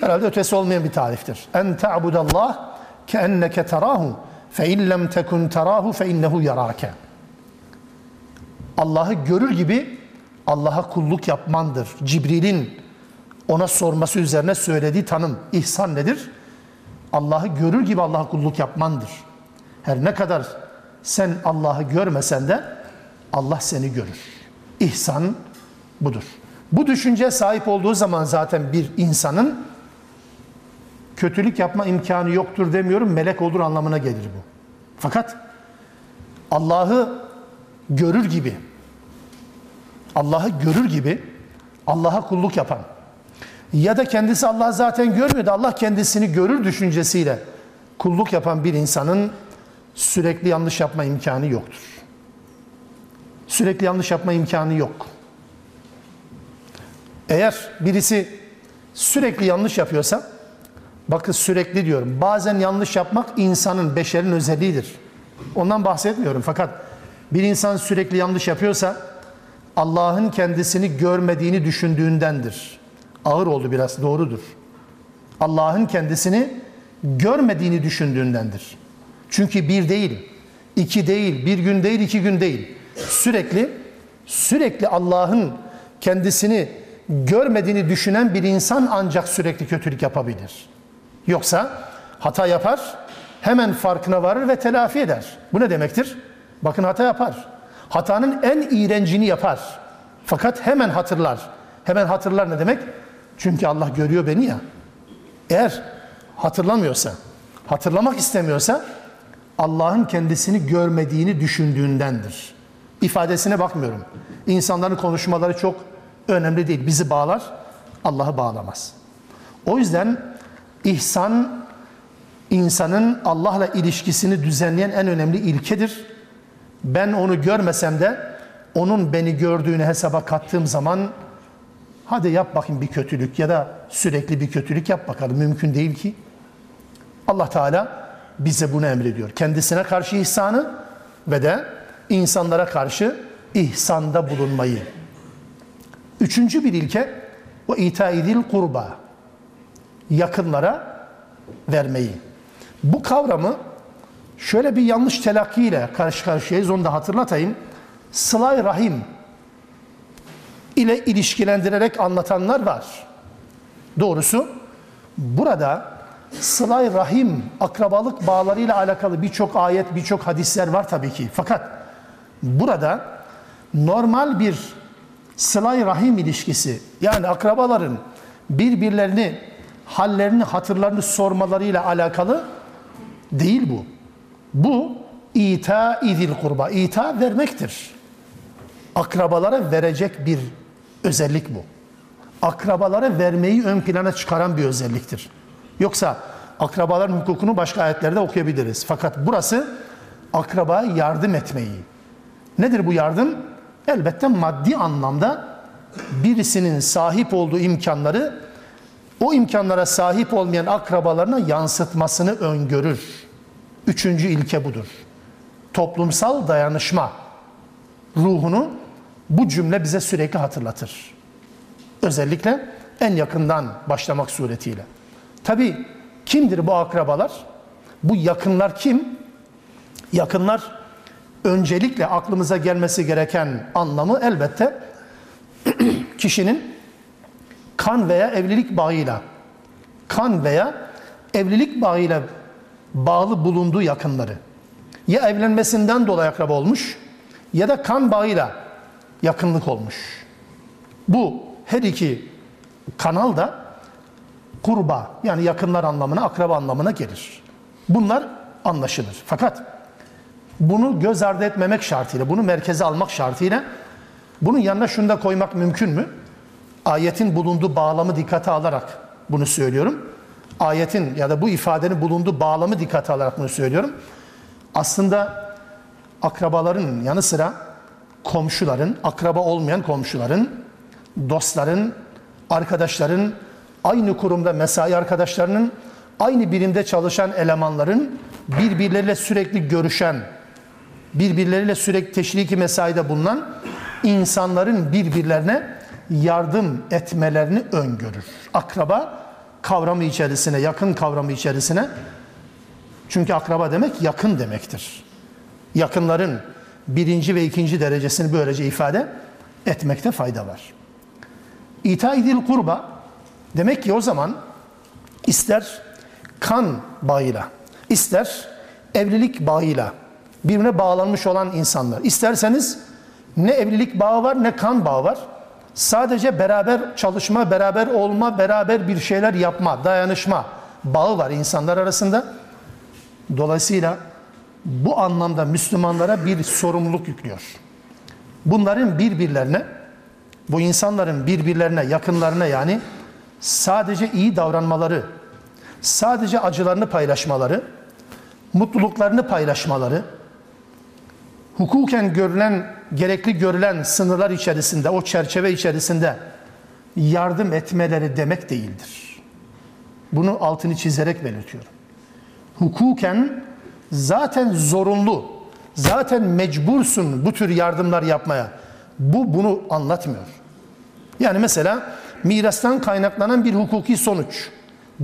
herhalde ötesi olmayan bir tariftir. En ta'budallah keenneke terahu fe in lem tekun terahu fe innehu yarake. Allah'ı görür gibi Allah'a kulluk yapmandır. Cibril'in ona sorması üzerine söylediği tanım, ihsan nedir? Allah'ı görür gibi Allah'a kulluk yapmandır. Her ne kadar sen Allah'ı görmesen de Allah seni görür. İhsan budur. Bu düşünce sahip olduğu zaman zaten bir insanın kötülük yapma imkanı yoktur demiyorum, melek olur anlamına gelir bu. Fakat Allah'ı görür gibi, Allah'ı görür gibi Allah'a kulluk yapan ya da kendisi Allah zaten görmüyor da Allah kendisini görür düşüncesiyle kulluk yapan bir insanın sürekli yanlış yapma imkanı yoktur. Sürekli yanlış yapma imkanı yok. Eğer birisi sürekli yanlış yapıyorsa, bakın sürekli diyorum, bazen yanlış yapmak insanın, beşerin özelliğidir. Ondan bahsetmiyorum fakat bir insan sürekli yanlış yapıyorsa Allah'ın kendisini görmediğini düşündüğündendir. Ağır oldu biraz, doğrudur. Allah'ın kendisini görmediğini düşündüğündendir. Çünkü bir değil, iki değil, bir gün değil, iki gün değil. Sürekli, sürekli Allah'ın kendisini görmediğini düşünen bir insan ancak sürekli kötülük yapabilir. Yoksa hata yapar, hemen farkına varır ve telafi eder. Bu ne demektir? Bakın hata yapar. Hatanın en iğrencini yapar. Fakat hemen hatırlar. Hemen hatırlar ne demek? Çünkü Allah görüyor beni ya. Eğer hatırlamıyorsa, hatırlamak istemiyorsa Allah'ın kendisini görmediğini düşündüğündendir. İfadesine bakmıyorum. İnsanların konuşmaları çok önemli değil. Bizi bağlar, Allah'ı bağlamaz. O yüzden ihsan insanın Allah'la ilişkisini düzenleyen en önemli ilkedir. Ben onu görmesem de onun beni gördüğünü hesaba kattığım zaman hadi yap bakayım bir kötülük ya da sürekli bir kötülük yap bakalım. Mümkün değil ki. Allah Teala bize bunu emrediyor. Kendisine karşı ihsanı ve de insanlara karşı ihsanda bulunmayı. Üçüncü bir ilke o itaidil kurba. Yakınlara vermeyi. Bu kavramı şöyle bir yanlış telakki ile karşı karşıyayız onu da hatırlatayım. Sılay rahim ile ilişkilendirerek anlatanlar var. Doğrusu burada sılay rahim, akrabalık bağlarıyla alakalı birçok ayet, birçok hadisler var tabii ki. Fakat burada normal bir sılay rahim ilişkisi, yani akrabaların birbirlerini, hallerini, hatırlarını sormalarıyla alakalı değil bu. Bu ita idil kurba, ita vermektir. Akrabalara verecek bir özellik bu. Akrabalara vermeyi ön plana çıkaran bir özelliktir. Yoksa akrabaların hukukunu başka ayetlerde okuyabiliriz. Fakat burası akrabaya yardım etmeyi. Nedir bu yardım? Elbette maddi anlamda birisinin sahip olduğu imkanları o imkanlara sahip olmayan akrabalarına yansıtmasını öngörür. Üçüncü ilke budur. Toplumsal dayanışma ruhunu bu cümle bize sürekli hatırlatır. Özellikle en yakından başlamak suretiyle. Tabi kimdir bu akrabalar? Bu yakınlar kim? Yakınlar öncelikle aklımıza gelmesi gereken anlamı elbette [clears throat] kişinin kan veya evlilik bağıyla kan veya evlilik bağıyla bağlı bulunduğu yakınları ya evlenmesinden dolayı akraba olmuş ya da kan bağıyla yakınlık olmuş. Bu her iki kanal da kurba yani yakınlar anlamına, akraba anlamına gelir. Bunlar anlaşılır. Fakat bunu göz ardı etmemek şartıyla, bunu merkeze almak şartıyla bunun yanına şunu da koymak mümkün mü? Ayetin bulunduğu bağlamı dikkate alarak bunu söylüyorum. Ayetin ya da bu ifadenin bulunduğu bağlamı dikkate alarak bunu söylüyorum. Aslında akrabaların yanı sıra komşuların, akraba olmayan komşuların, dostların, arkadaşların, aynı kurumda mesai arkadaşlarının, aynı birimde çalışan elemanların birbirleriyle sürekli görüşen, birbirleriyle sürekli teşriki mesaide bulunan insanların birbirlerine yardım etmelerini öngörür. Akraba kavramı içerisine, yakın kavramı içerisine çünkü akraba demek yakın demektir. Yakınların birinci ve ikinci derecesini böylece ifade etmekte fayda var. İtaidil kurba demek ki o zaman ister kan bağıyla, ister evlilik bağıyla birbirine bağlanmış olan insanlar. İsterseniz ne evlilik bağı var ne kan bağı var. Sadece beraber çalışma, beraber olma, beraber bir şeyler yapma, dayanışma bağı var insanlar arasında. Dolayısıyla bu anlamda Müslümanlara bir sorumluluk yüklüyor. Bunların birbirlerine, bu insanların birbirlerine, yakınlarına yani sadece iyi davranmaları, sadece acılarını paylaşmaları, mutluluklarını paylaşmaları, hukuken görülen, gerekli görülen sınırlar içerisinde, o çerçeve içerisinde yardım etmeleri demek değildir. Bunu altını çizerek belirtiyorum. Hukuken zaten zorunlu, zaten mecbursun bu tür yardımlar yapmaya. Bu bunu anlatmıyor. Yani mesela mirastan kaynaklanan bir hukuki sonuç,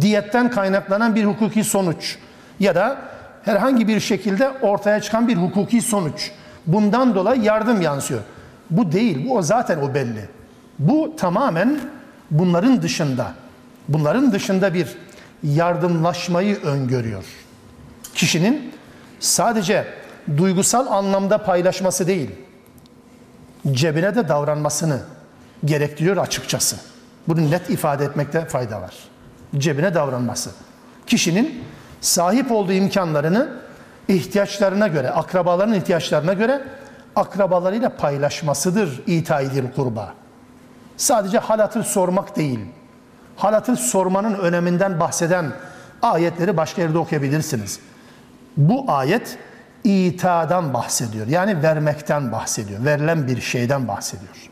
diyetten kaynaklanan bir hukuki sonuç ya da herhangi bir şekilde ortaya çıkan bir hukuki sonuç. Bundan dolayı yardım yansıyor. Bu değil, bu o zaten o belli. Bu tamamen bunların dışında, bunların dışında bir yardımlaşmayı öngörüyor. Kişinin sadece duygusal anlamda paylaşması değil, cebine de davranmasını gerektiriyor açıkçası. Bunu net ifade etmekte fayda var. Cebine davranması. Kişinin sahip olduğu imkanlarını ihtiyaçlarına göre, akrabaların ihtiyaçlarına göre akrabalarıyla paylaşmasıdır itaidir kurba. Sadece halatır sormak değil. Halatır sormanın öneminden bahseden ayetleri başka yerde okuyabilirsiniz. Bu ayet itadan bahsediyor. Yani vermekten bahsediyor. Verilen bir şeyden bahsediyor.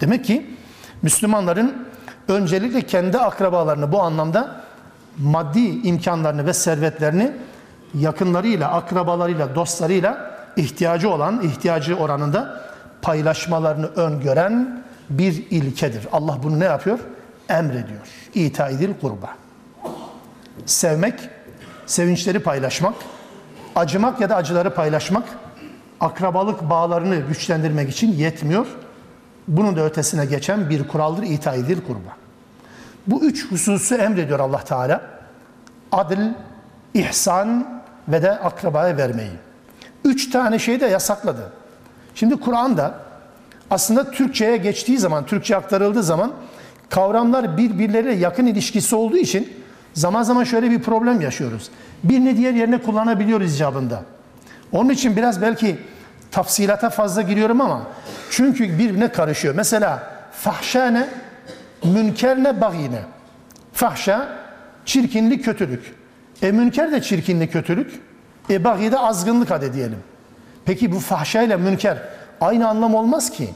Demek ki Müslümanların öncelikle kendi akrabalarını bu anlamda maddi imkanlarını ve servetlerini yakınlarıyla, akrabalarıyla, dostlarıyla ihtiyacı olan, ihtiyacı oranında paylaşmalarını öngören bir ilkedir. Allah bunu ne yapıyor? Emrediyor. İtaidil kurba. Sevmek, sevinçleri paylaşmak, acımak ya da acıları paylaşmak, akrabalık bağlarını güçlendirmek için yetmiyor. Bunun da ötesine geçen bir kuraldır itaidir kurba. Bu üç hususu emrediyor Allah Teala. Adil, ihsan ve de akrabaya vermeyi. Üç tane şeyi de yasakladı. Şimdi Kur'an'da aslında Türkçe'ye geçtiği zaman, Türkçe aktarıldığı zaman kavramlar birbirleriyle yakın ilişkisi olduğu için zaman zaman şöyle bir problem yaşıyoruz. Birini diğer yerine kullanabiliyoruz icabında. Onun için biraz belki tafsilata fazla giriyorum ama çünkü birbirine karışıyor. Mesela fahşa ne? Münker ne? Fahşa çirkinlik, kötülük. E münker de çirkinlik, kötülük. E bagi de azgınlık hadi diyelim. Peki bu fahşa ile münker aynı anlam olmaz ki.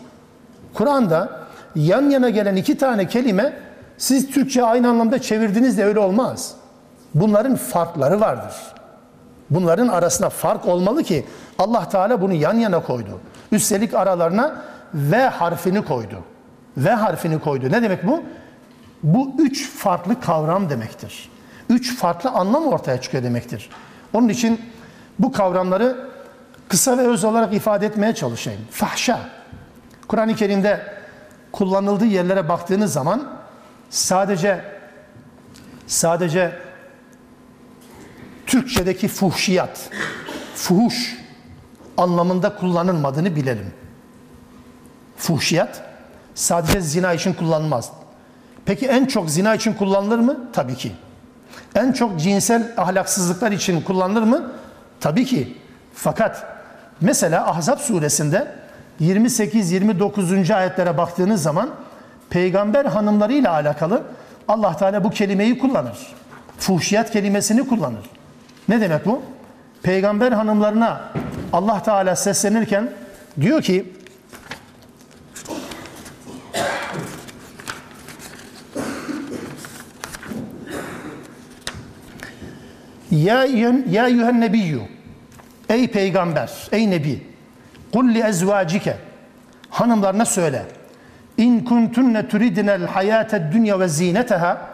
Kur'an'da yan yana gelen iki tane kelime siz Türkçe aynı anlamda çevirdiniz de öyle olmaz. Bunların farkları vardır. Bunların arasında fark olmalı ki Allah Teala bunu yan yana koydu. Üstelik aralarına V harfini koydu. V harfini koydu. Ne demek bu? Bu üç farklı kavram demektir. Üç farklı anlam ortaya çıkıyor demektir. Onun için bu kavramları kısa ve öz olarak ifade etmeye çalışayım. Fahşa. Kur'an-ı Kerim'de kullanıldığı yerlere baktığınız zaman sadece sadece Türkçedeki fuhşiyat, fuhuş anlamında kullanılmadığını bilelim. Fuhşiyat sadece zina için kullanılmaz. Peki en çok zina için kullanılır mı? Tabii ki. En çok cinsel ahlaksızlıklar için kullanılır mı? Tabii ki. Fakat mesela Ahzab suresinde 28-29. ayetlere baktığınız zaman peygamber hanımlarıyla alakalı Allah Teala bu kelimeyi kullanır. Fuhşiyat kelimesini kullanır. Ne demek bu? Peygamber hanımlarına Allah Teala seslenirken diyor ki Ya, ya eyyühen nebiyyü Ey peygamber, ey nebi Kul li ezvacike Hanımlarına söyle İn kuntunne turidinel hayated dünya ve zineteha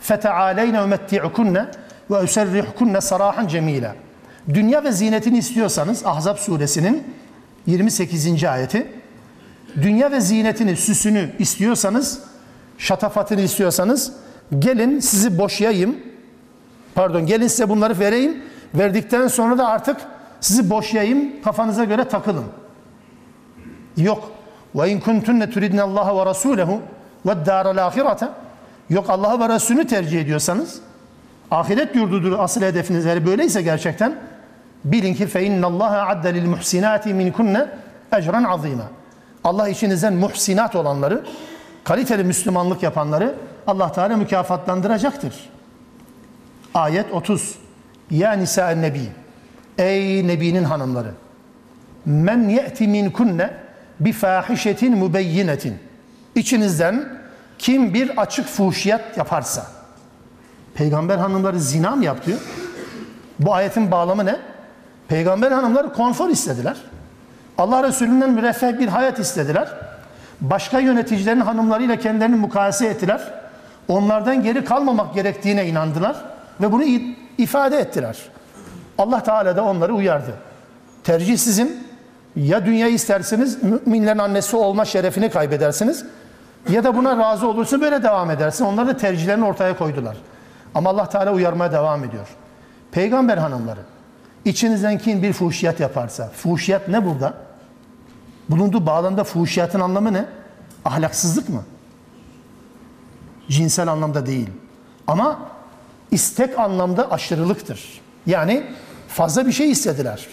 fetealeyne umetti'ukunne ve userrihkunne sarahan cemila Dünya ve zinetini istiyorsanız Ahzab suresinin 28. ayeti Dünya ve zinetini, süsünü istiyorsanız şatafatını istiyorsanız gelin sizi boşayayım Pardon gelin size bunları vereyim. Verdikten sonra da artık sizi boşayayım. Kafanıza göre takılın. Yok. Ve in kuntunne turidne Allah ve Rasuluhu ve daral ahirete. Yok Allah'ı ve Resulünü tercih ediyorsanız ahiret yurdudur asıl hedefiniz. Eğer böyleyse gerçekten bilin ki fe innallaha adde lil muhsinati minkunne ecran azima. Allah içinizden muhsinat olanları, kaliteli Müslümanlık yapanları Allah Teala mükafatlandıracaktır. Ayet 30. Ya nisa nebi. Ey nebinin hanımları. Men ye'ti minkunne bi fahişetin mübeyyinetin. İçinizden kim bir açık fuhşiyat yaparsa. Peygamber hanımları zina mı yaptı? Bu ayetin bağlamı ne? Peygamber hanımları konfor istediler. Allah Resulü'nden müreffeh bir hayat istediler. Başka yöneticilerin hanımlarıyla kendilerini mukayese ettiler. Onlardan geri kalmamak gerektiğine inandılar ve bunu ifade ettiler. Allah Teala da onları uyardı. Tercih sizin. Ya dünyayı istersiniz, müminlerin annesi olma şerefini kaybedersiniz. Ya da buna razı olursa böyle devam edersin. Onlar da tercihlerini ortaya koydular. Ama Allah Teala uyarmaya devam ediyor. Peygamber hanımları, içinizden kim bir fuhşiyat yaparsa, fuhşiyat ne burada? Bulunduğu bağlamda fuhşiyatın anlamı ne? Ahlaksızlık mı? Cinsel anlamda değil. Ama istek anlamda aşırılıktır. Yani fazla bir şey istediler.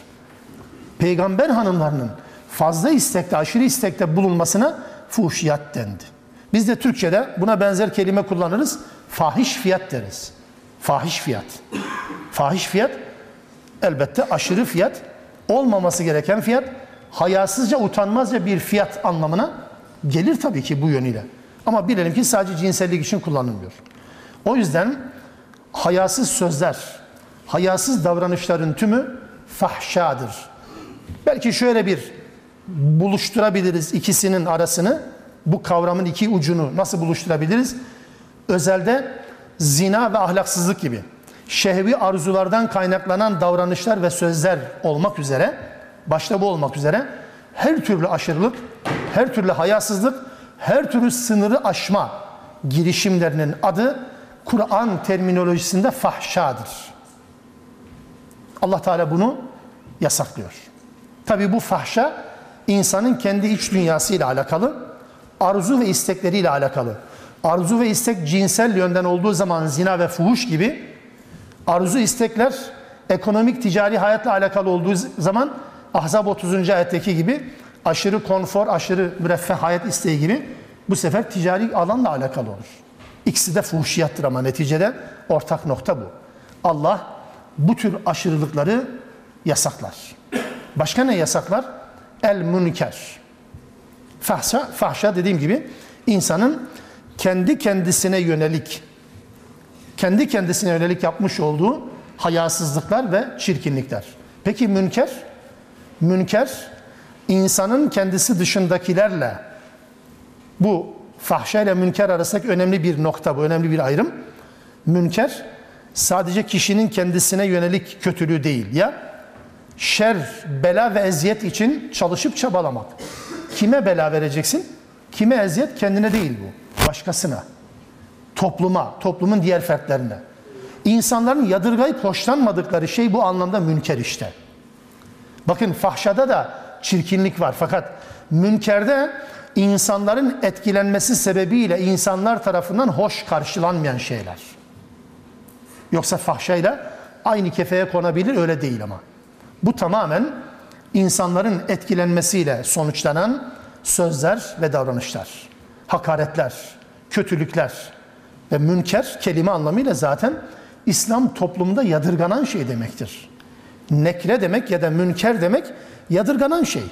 Peygamber hanımlarının fazla istekte, aşırı istekte bulunmasına fuhşiyat dendi. Biz de Türkçe'de buna benzer kelime kullanırız. Fahiş fiyat deriz. Fahiş fiyat. Fahiş fiyat elbette aşırı fiyat, olmaması gereken fiyat, hayasızca, utanmazca bir fiyat anlamına gelir tabii ki bu yönüyle. Ama bilelim ki sadece cinsellik için kullanılmıyor. O yüzden hayasız sözler, hayasız davranışların tümü fahşadır. Belki şöyle bir buluşturabiliriz ikisinin arasını. Bu kavramın iki ucunu nasıl buluşturabiliriz? Özelde zina ve ahlaksızlık gibi şehvi arzulardan kaynaklanan davranışlar ve sözler olmak üzere, başta bu olmak üzere her türlü aşırılık, her türlü hayasızlık, her türlü sınırı aşma girişimlerinin adı Kur'an terminolojisinde fahşadır. Allah Teala bunu yasaklıyor. Tabi bu fahşa insanın kendi iç dünyasıyla alakalı, arzu ve istekleriyle alakalı. Arzu ve istek cinsel yönden olduğu zaman zina ve fuhuş gibi, arzu istekler ekonomik ticari hayatla alakalı olduğu zaman Ahzab 30. ayetteki gibi aşırı konfor, aşırı müreffeh hayat isteği gibi bu sefer ticari alanla alakalı olur. İkisi de fuhşiyattır ama neticede ortak nokta bu. Allah bu tür aşırılıkları yasaklar. Başka ne yasaklar? El münker. Fahşa, fahşa dediğim gibi insanın kendi kendisine yönelik kendi kendisine yönelik yapmış olduğu hayasızlıklar ve çirkinlikler. Peki münker? Münker insanın kendisi dışındakilerle bu fahşa ile münker arasındaki önemli bir nokta bu, önemli bir ayrım. Münker sadece kişinin kendisine yönelik kötülüğü değil ya şer, bela ve eziyet için çalışıp çabalamak. Kime bela vereceksin? Kime eziyet? Kendine değil bu. Başkasına. Topluma, toplumun diğer fertlerine. İnsanların yadırgayıp hoşlanmadıkları şey bu anlamda münker işte. Bakın fahşada da çirkinlik var fakat münkerde insanların etkilenmesi sebebiyle insanlar tarafından hoş karşılanmayan şeyler. Yoksa fahşayla aynı kefeye konabilir öyle değil ama. Bu tamamen insanların etkilenmesiyle sonuçlanan sözler ve davranışlar. Hakaretler, kötülükler ve münker kelime anlamıyla zaten İslam toplumunda yadırganan şey demektir. Nekre demek ya da münker demek yadırganan şey.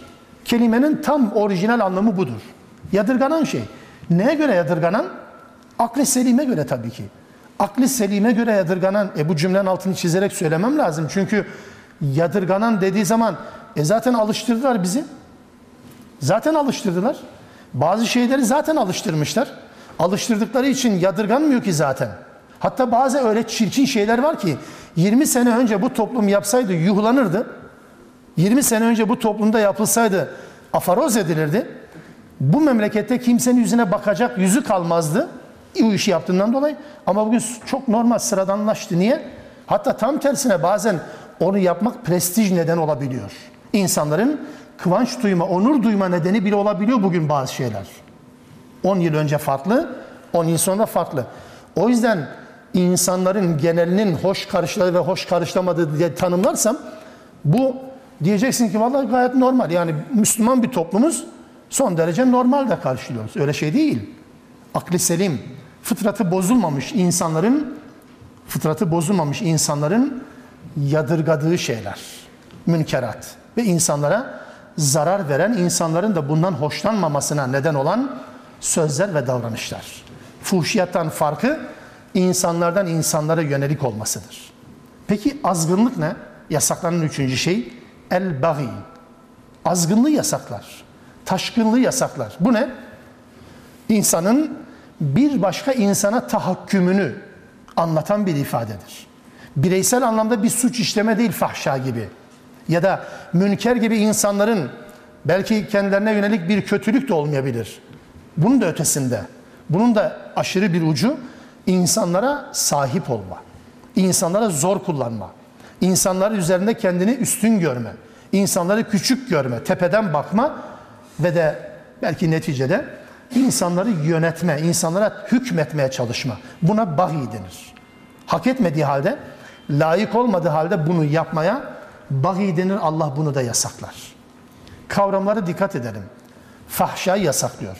Kelimenin tam orijinal anlamı budur. Yadırganan şey. Neye göre yadırganan? Akli selime göre tabii ki. Akli selime göre yadırganan, e bu cümlenin altını çizerek söylemem lazım. Çünkü yadırganan dediği zaman e zaten alıştırdılar bizi. Zaten alıştırdılar. Bazı şeyleri zaten alıştırmışlar. Alıştırdıkları için yadırganmıyor ki zaten. Hatta bazı öyle çirkin şeyler var ki 20 sene önce bu toplum yapsaydı yuhlanırdı. 20 sene önce bu toplumda yapılsaydı afaroz edilirdi. Bu memlekette kimsenin yüzüne bakacak yüzü kalmazdı. Bu işi yaptığından dolayı. Ama bugün çok normal sıradanlaştı. Niye? Hatta tam tersine bazen onu yapmak prestij neden olabiliyor. İnsanların kıvanç duyma, onur duyma nedeni bile olabiliyor bugün bazı şeyler. 10 yıl önce farklı, 10 yıl sonra farklı. O yüzden insanların genelinin hoş karşıladığı ve hoş karşılamadığı diye tanımlarsam bu diyeceksin ki vallahi gayet normal. Yani Müslüman bir toplumuz son derece normal de karşılıyoruz. Öyle şey değil. Akli selim, fıtratı bozulmamış insanların fıtratı bozulmamış insanların yadırgadığı şeyler, münkerat ve insanlara zarar veren, insanların da bundan hoşlanmamasına neden olan sözler ve davranışlar. Fuhşiyattan farkı insanlardan insanlara yönelik olmasıdır. Peki azgınlık ne? Yasaklanan üçüncü şey el bagi. Azgınlığı yasaklar. Taşkınlığı yasaklar. Bu ne? İnsanın bir başka insana tahakkümünü anlatan bir ifadedir. Bireysel anlamda bir suç işleme değil fahşa gibi. Ya da münker gibi insanların belki kendilerine yönelik bir kötülük de olmayabilir. Bunun da ötesinde. Bunun da aşırı bir ucu insanlara sahip olma. insanlara zor kullanma. insanların üzerinde kendini üstün görme. insanları küçük görme, tepeden bakma ve de belki neticede insanları yönetme, insanlara hükmetmeye çalışma. Buna bahi denir. Hak etmediği halde, layık olmadığı halde bunu yapmaya bahi denir. Allah bunu da yasaklar. Kavramlara dikkat edelim. Fahşayı yasaklıyor.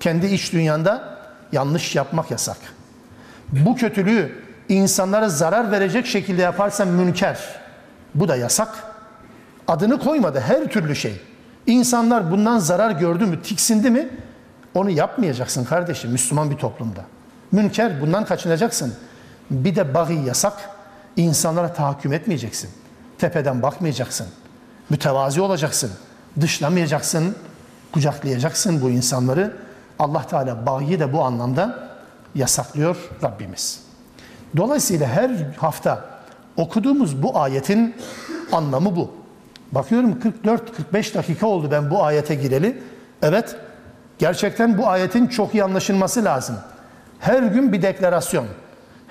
Kendi iç dünyanda yanlış yapmak yasak. Bu kötülüğü insanlara zarar verecek şekilde yaparsan münker. Bu da yasak. Adını koymadı her türlü şey. İnsanlar bundan zarar gördü mü, tiksindi mi onu yapmayacaksın kardeşim Müslüman bir toplumda. Münker bundan kaçınacaksın. Bir de bağı yasak. İnsanlara tahakküm etmeyeceksin. Tepeden bakmayacaksın. Mütevazi olacaksın. Dışlamayacaksın. Kucaklayacaksın bu insanları. Allah Teala bağı da bu anlamda yasaklıyor Rabbimiz. Dolayısıyla her hafta okuduğumuz bu ayetin anlamı bu. Bakıyorum 44-45 dakika oldu ben bu ayete gireli. Evet, gerçekten bu ayetin çok iyi anlaşılması lazım. Her gün bir deklarasyon,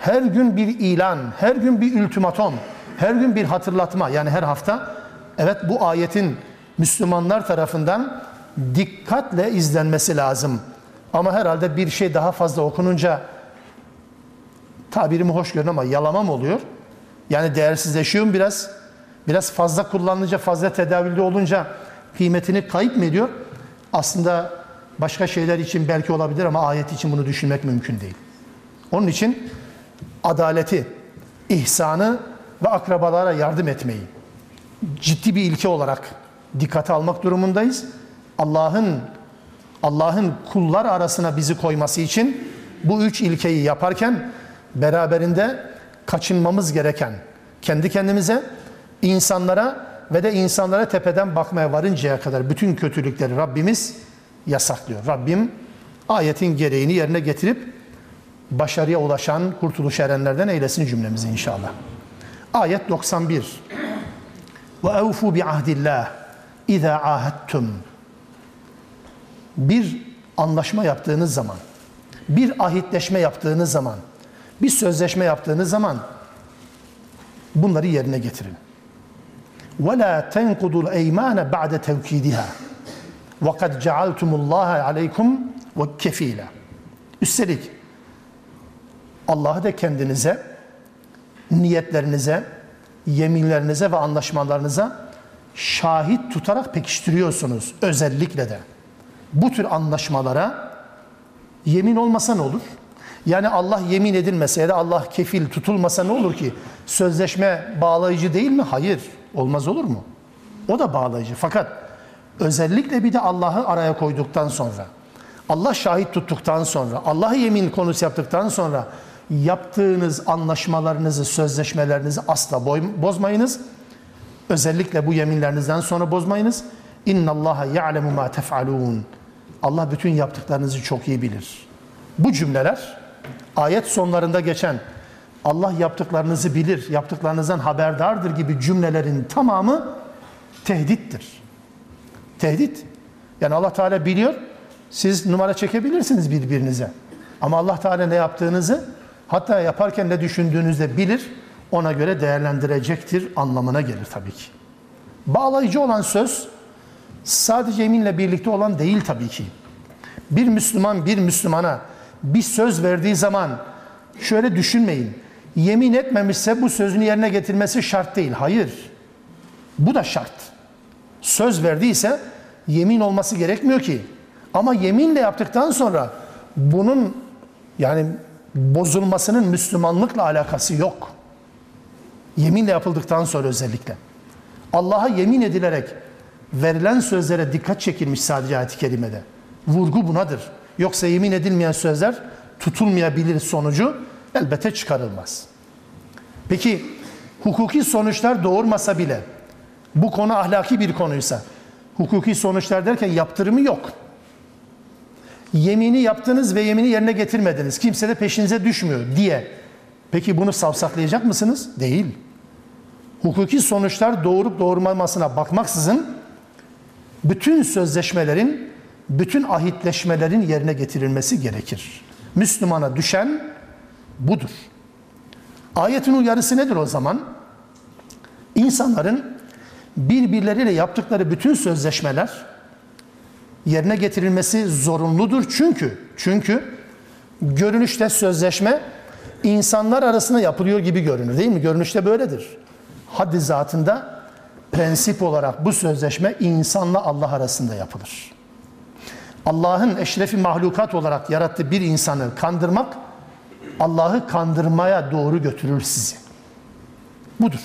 her gün bir ilan, her gün bir ultimatom, her gün bir hatırlatma. Yani her hafta evet bu ayetin Müslümanlar tarafından dikkatle izlenmesi lazım. Ama herhalde bir şey daha fazla okununca tabirimi hoş görün ama yalamam oluyor. Yani değersizleşiyor biraz. Biraz fazla kullanılınca, fazla tedavülde olunca kıymetini kayıp mı ediyor? Aslında başka şeyler için belki olabilir ama ayet için bunu düşünmek mümkün değil. Onun için adaleti, ihsanı ve akrabalara yardım etmeyi ciddi bir ilke olarak dikkate almak durumundayız. Allah'ın Allah'ın kullar arasına bizi koyması için bu üç ilkeyi yaparken beraberinde kaçınmamız gereken kendi kendimize, insanlara ve de insanlara tepeden bakmaya varıncaya kadar bütün kötülükleri Rabbimiz yasaklıyor. Rabbim ayetin gereğini yerine getirip başarıya ulaşan, kurtuluş erenlerden eylesin cümlemizi inşallah. Ayet 91. Ve evfu bi ahdillah iza ahadtum. Bir anlaşma yaptığınız zaman, bir ahitleşme yaptığınız zaman, bir sözleşme yaptığınız zaman bunları yerine getirin. Ve la tenkudul eymane ba'de tevkidiha. Ve kad cealtumullaha aleykum ve kefila. Üstelik Allah'ı da kendinize, niyetlerinize, yeminlerinize ve anlaşmalarınıza şahit tutarak pekiştiriyorsunuz özellikle de. Bu tür anlaşmalara yemin olmasa ne olur? Yani Allah yemin edilmese ya da Allah kefil tutulmasa ne olur ki? Sözleşme bağlayıcı değil mi? Hayır. Olmaz olur mu? O da bağlayıcı. Fakat özellikle bir de Allah'ı araya koyduktan sonra, Allah şahit tuttuktan sonra, Allah'ı yemin konusu yaptıktan sonra yaptığınız anlaşmalarınızı, sözleşmelerinizi asla bozmayınız. Özellikle bu yeminlerinizden sonra bozmayınız. İnna Allaha ya'lemu ma tef'alun. Allah bütün yaptıklarınızı çok iyi bilir. Bu cümleler ayet sonlarında geçen Allah yaptıklarınızı bilir, yaptıklarınızdan haberdardır gibi cümlelerin tamamı tehdittir. Tehdit. Yani Allah Teala biliyor. Siz numara çekebilirsiniz birbirinize. Ama Allah Teala ne yaptığınızı hatta yaparken ne düşündüğünüzü bilir. Ona göre değerlendirecektir anlamına gelir tabii ki. Bağlayıcı olan söz sadece yeminle birlikte olan değil tabii ki. Bir Müslüman bir Müslümana bir söz verdiği zaman şöyle düşünmeyin. Yemin etmemişse bu sözünü yerine getirmesi şart değil. Hayır. Bu da şart. Söz verdiyse yemin olması gerekmiyor ki. Ama yeminle yaptıktan sonra bunun yani bozulmasının Müslümanlıkla alakası yok. Yeminle yapıldıktan sonra özellikle. Allah'a yemin edilerek verilen sözlere dikkat çekilmiş sadece ayet-i kerimede. Vurgu bunadır. Yoksa yemin edilmeyen sözler tutulmayabilir sonucu elbette çıkarılmaz. Peki hukuki sonuçlar doğurmasa bile bu konu ahlaki bir konuysa hukuki sonuçlar derken yaptırımı yok. Yemini yaptınız ve yemini yerine getirmediniz. Kimse de peşinize düşmüyor diye. Peki bunu savsaklayacak mısınız? Değil. Hukuki sonuçlar doğurup doğurmamasına bakmaksızın bütün sözleşmelerin, bütün ahitleşmelerin yerine getirilmesi gerekir. Müslümana düşen budur. Ayetin uyarısı nedir o zaman? İnsanların birbirleriyle yaptıkları bütün sözleşmeler yerine getirilmesi zorunludur. Çünkü çünkü görünüşte sözleşme insanlar arasında yapılıyor gibi görünür değil mi? Görünüşte böyledir. Haddi zatında prensip olarak bu sözleşme insanla Allah arasında yapılır. Allah'ın eşrefi mahlukat olarak yarattığı bir insanı kandırmak Allah'ı kandırmaya doğru götürür sizi. Budur.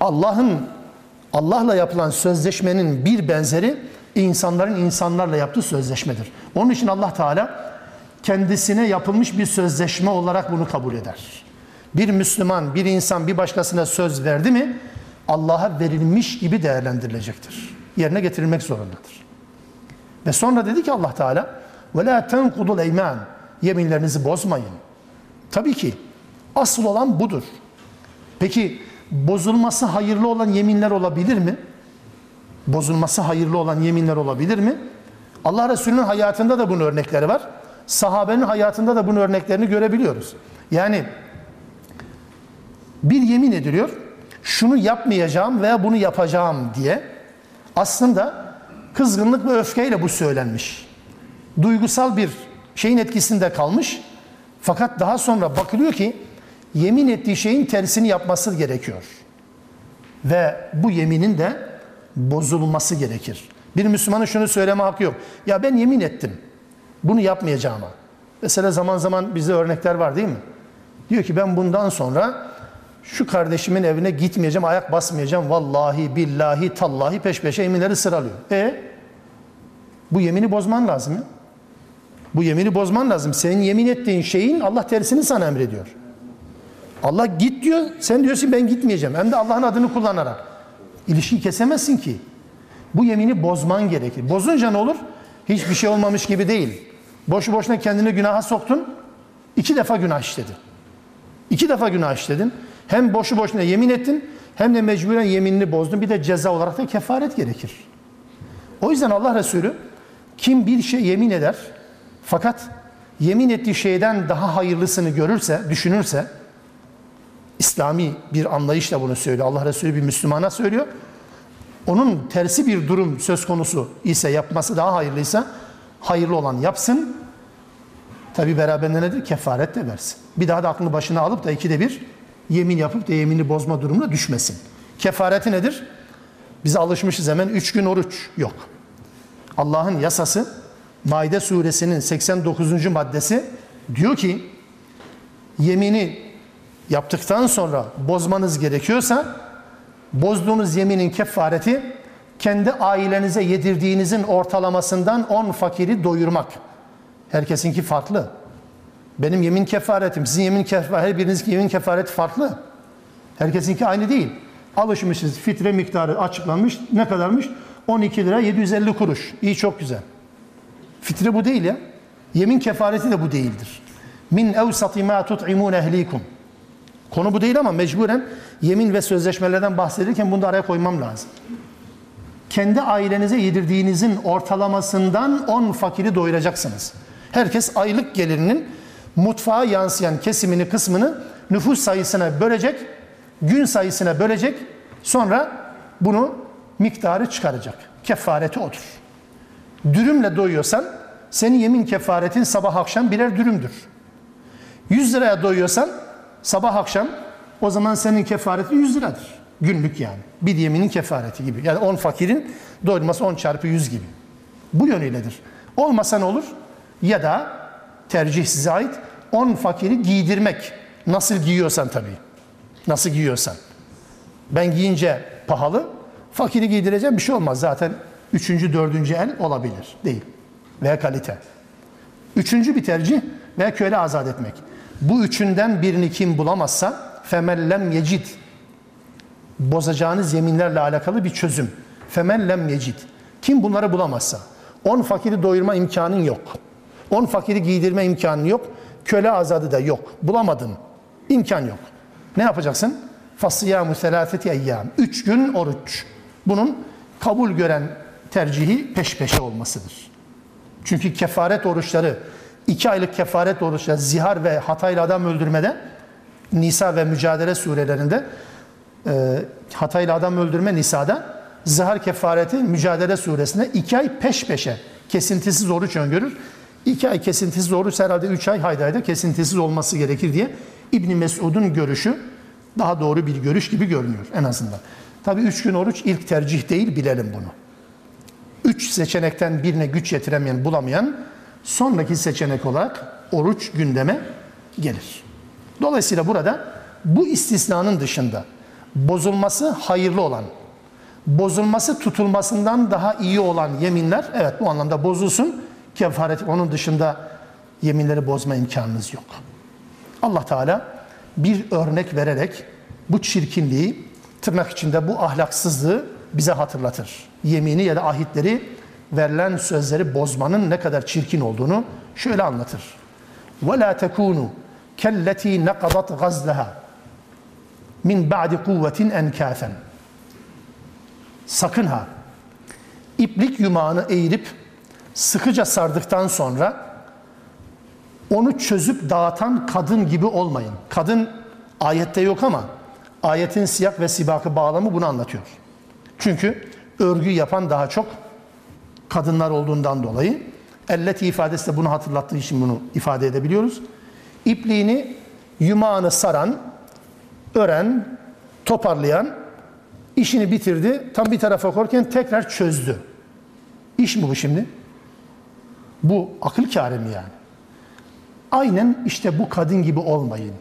Allah'ın Allah'la yapılan sözleşmenin bir benzeri insanların insanlarla yaptığı sözleşmedir. Onun için Allah Teala kendisine yapılmış bir sözleşme olarak bunu kabul eder. Bir Müslüman, bir insan bir başkasına söz verdi mi Allah'a verilmiş gibi değerlendirilecektir. Yerine getirilmek zorundadır. Ve sonra dedi ki Allah Teala la tenkudul eyman yeminlerinizi bozmayın. Tabii ki asıl olan budur. Peki bozulması hayırlı olan yeminler olabilir mi? Bozulması hayırlı olan yeminler olabilir mi? Allah Resulü'nün hayatında da bunun örnekleri var. Sahabenin hayatında da bunun örneklerini görebiliyoruz. Yani bir yemin ediliyor. Şunu yapmayacağım veya bunu yapacağım diye. Aslında kızgınlık ve öfkeyle bu söylenmiş. Duygusal bir şeyin etkisinde kalmış. Fakat daha sonra bakılıyor ki yemin ettiği şeyin tersini yapması gerekiyor. Ve bu yeminin de bozulması gerekir. Bir Müslümanın şunu söyleme hakkı yok. Ya ben yemin ettim. Bunu yapmayacağıma. Mesela zaman zaman bizde örnekler var değil mi? Diyor ki ben bundan sonra şu kardeşimin evine gitmeyeceğim, ayak basmayacağım. Vallahi, billahi, tallahi peş peşe eminleri sıralıyor. E Bu yemini bozman lazım ya. Bu yemini bozman lazım. Senin yemin ettiğin şeyin Allah tersini sana emrediyor. Allah git diyor, sen diyorsun ben gitmeyeceğim. Hem de Allah'ın adını kullanarak. İlişkiyi kesemezsin ki. Bu yemini bozman gerekir. Bozunca ne olur? Hiçbir şey olmamış gibi değil. Boşu boşuna kendini günaha soktun. iki defa günah işledin. İki defa günah işledin. Hem boşu boşuna yemin ettin hem de mecburen yeminini bozdun. Bir de ceza olarak da kefaret gerekir. O yüzden Allah Resulü kim bir şey yemin eder fakat yemin ettiği şeyden daha hayırlısını görürse, düşünürse İslami bir anlayışla bunu söylüyor. Allah Resulü bir Müslümana söylüyor. Onun tersi bir durum söz konusu ise yapması daha hayırlıysa hayırlı olan yapsın. Tabi beraberinde nedir? Kefaret de versin. Bir daha da aklını başına alıp da ikide bir yemin yapıp da yemini bozma durumuna düşmesin. Kefareti nedir? Biz alışmışız hemen üç gün oruç yok. Allah'ın yasası Maide suresinin 89. maddesi diyor ki yemini yaptıktan sonra bozmanız gerekiyorsa bozduğunuz yeminin kefareti kendi ailenize yedirdiğinizin ortalamasından 10 fakiri doyurmak. Herkesinki farklı. Benim yemin kefaretim, sizin yemin kefareti, her birinizin yemin kefareti farklı. Herkesinki aynı değil. Alışmışız, fitre miktarı açıklanmış. Ne kadarmış? 12 lira 750 kuruş. İyi çok güzel. Fitre bu değil ya. Yemin kefareti de bu değildir. Min evsati ma tut'imun ehlikum. Konu bu değil ama mecburen yemin ve sözleşmelerden bahsedilirken bunu da araya koymam lazım. Kendi ailenize yedirdiğinizin ortalamasından 10 fakiri doyuracaksınız. Herkes aylık gelirinin mutfağa yansıyan kesimini kısmını nüfus sayısına bölecek, gün sayısına bölecek, sonra bunu miktarı çıkaracak. Kefareti odur. Dürümle doyuyorsan senin yemin kefaretin sabah akşam birer dürümdür. 100 liraya doyuyorsan sabah akşam o zaman senin kefaretin 100 liradır. Günlük yani. Bir yeminin kefareti gibi. Yani 10 fakirin doyurması 10 çarpı 100 gibi. Bu yönüyledir. Olmasa ne olur? Ya da tercih size ait 10 fakiri giydirmek. Nasıl giyiyorsan tabii. Nasıl giyiyorsan. Ben giyince pahalı, fakiri giydireceğim bir şey olmaz. Zaten üçüncü, dördüncü el olabilir. Değil. Veya kalite. Üçüncü bir tercih veya köle azat etmek. Bu üçünden birini kim bulamazsa femellem yecid bozacağınız yeminlerle alakalı bir çözüm. Femellem yecid. Kim bunları bulamazsa on fakiri doyurma imkanın yok. On fakiri giydirme imkanın yok. Köle azadı da yok. Bulamadın. İmkan yok. Ne yapacaksın? Fasıyamu selafeti eyyam. Üç gün oruç. Bunun kabul gören tercihi peş peşe olmasıdır. Çünkü kefaret oruçları, iki aylık kefaret oruçları, zihar ve hatayla adam öldürmede, Nisa ve Mücadele surelerinde, e, hatayla adam öldürme Nisa'da, zihar kefareti Mücadele suresinde iki ay peş peşe kesintisiz oruç öngörür. İki ay kesintisiz oruç herhalde üç ay hayda hayda kesintisiz olması gerekir diye İbni Mesud'un görüşü daha doğru bir görüş gibi görünüyor en azından. Tabi üç gün oruç ilk tercih değil bilelim bunu. Üç seçenekten birine güç yetiremeyen, bulamayan sonraki seçenek olarak oruç gündeme gelir. Dolayısıyla burada bu istisnanın dışında bozulması hayırlı olan, bozulması tutulmasından daha iyi olan yeminler evet bu anlamda bozulsun. Kefaret onun dışında yeminleri bozma imkanınız yok. Allah Teala bir örnek vererek bu çirkinliği tırnak içinde bu ahlaksızlığı bize hatırlatır. Yemini ya da ahitleri verilen sözleri bozmanın ne kadar çirkin olduğunu şöyle anlatır. وَلَا تَكُونُوا كَلَّتِي نَقَضَتْ غَزْلَهَا min ba'di kuvvetin enkâfen. Sakın ha. İplik yumağını eğirip sıkıca sardıktan sonra onu çözüp dağıtan kadın gibi olmayın. Kadın ayette yok ama ayetin siyak ve sibakı bağlamı bunu anlatıyor. Çünkü örgü yapan daha çok kadınlar olduğundan dolayı elleti ifadesi de bunu hatırlattığı için bunu ifade edebiliyoruz. İpliğini yumağını saran, ören, toparlayan işini bitirdi. Tam bir tarafa korken tekrar çözdü. İş mi bu şimdi? Bu akıl kârı mı yani? Aynen işte bu kadın gibi olmayın.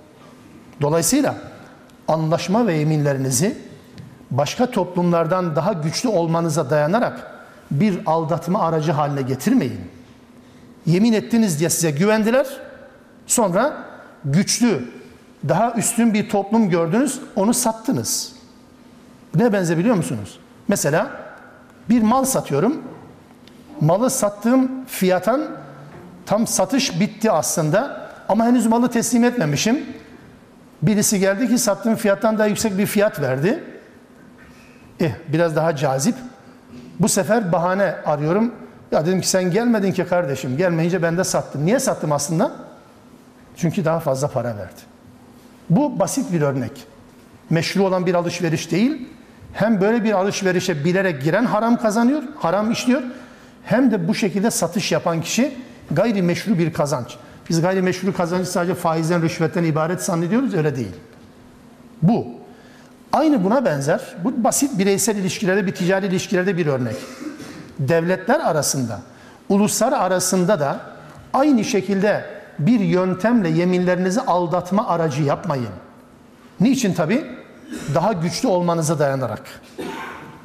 Dolayısıyla anlaşma ve yeminlerinizi başka toplumlardan daha güçlü olmanıza dayanarak bir aldatma aracı haline getirmeyin. Yemin ettiniz diye size güvendiler. Sonra güçlü, daha üstün bir toplum gördünüz, onu sattınız. Ne benze biliyor musunuz? Mesela bir mal satıyorum. Malı sattığım fiyattan tam satış bitti aslında ama henüz malı teslim etmemişim. Birisi geldi ki sattığım fiyattan daha yüksek bir fiyat verdi. Eh biraz daha cazip. Bu sefer bahane arıyorum. Ya dedim ki sen gelmedin ki kardeşim. Gelmeyince ben de sattım. Niye sattım aslında? Çünkü daha fazla para verdi. Bu basit bir örnek. Meşru olan bir alışveriş değil. Hem böyle bir alışverişe bilerek giren haram kazanıyor, haram işliyor. Hem de bu şekilde satış yapan kişi gayrimeşru bir kazanç. Biz gayrimeşru kazancı sadece faizden, rüşvetten ibaret zannediyoruz. Öyle değil. Bu. Aynı buna benzer. Bu basit bireysel ilişkilerde, bir ticari ilişkilerde bir örnek. Devletler arasında, uluslar arasında da aynı şekilde bir yöntemle yeminlerinizi aldatma aracı yapmayın. Niçin tabi? Daha güçlü olmanıza dayanarak.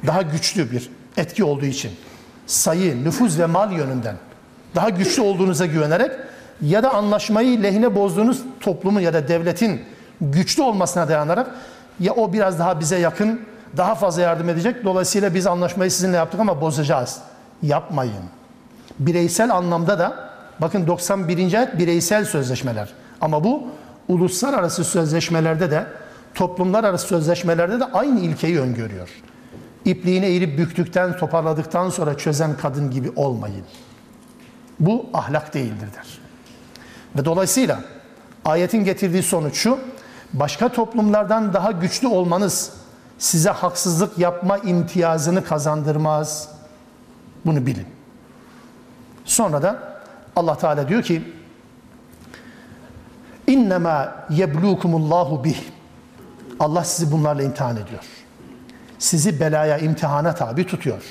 Daha güçlü bir etki olduğu için. Sayı, nüfuz ve mal yönünden. Daha güçlü olduğunuza güvenerek ya da anlaşmayı lehine bozduğunuz toplumun ya da devletin güçlü olmasına dayanarak ya o biraz daha bize yakın, daha fazla yardım edecek. Dolayısıyla biz anlaşmayı sizinle yaptık ama bozacağız. Yapmayın. Bireysel anlamda da bakın 91. ayet bireysel sözleşmeler. Ama bu uluslararası sözleşmelerde de toplumlar arası sözleşmelerde de aynı ilkeyi öngörüyor. İpliğini eğirip büktükten, toparladıktan sonra çözen kadın gibi olmayın. Bu ahlak değildir der. Ve dolayısıyla ayetin getirdiği sonuç şu, başka toplumlardan daha güçlü olmanız size haksızlık yapma imtiyazını kazandırmaz. Bunu bilin. Sonra da Allah Teala diyor ki İnnemâ yeblukumullahu bih. Allah sizi bunlarla imtihan ediyor. Sizi belaya, imtihana tabi tutuyor.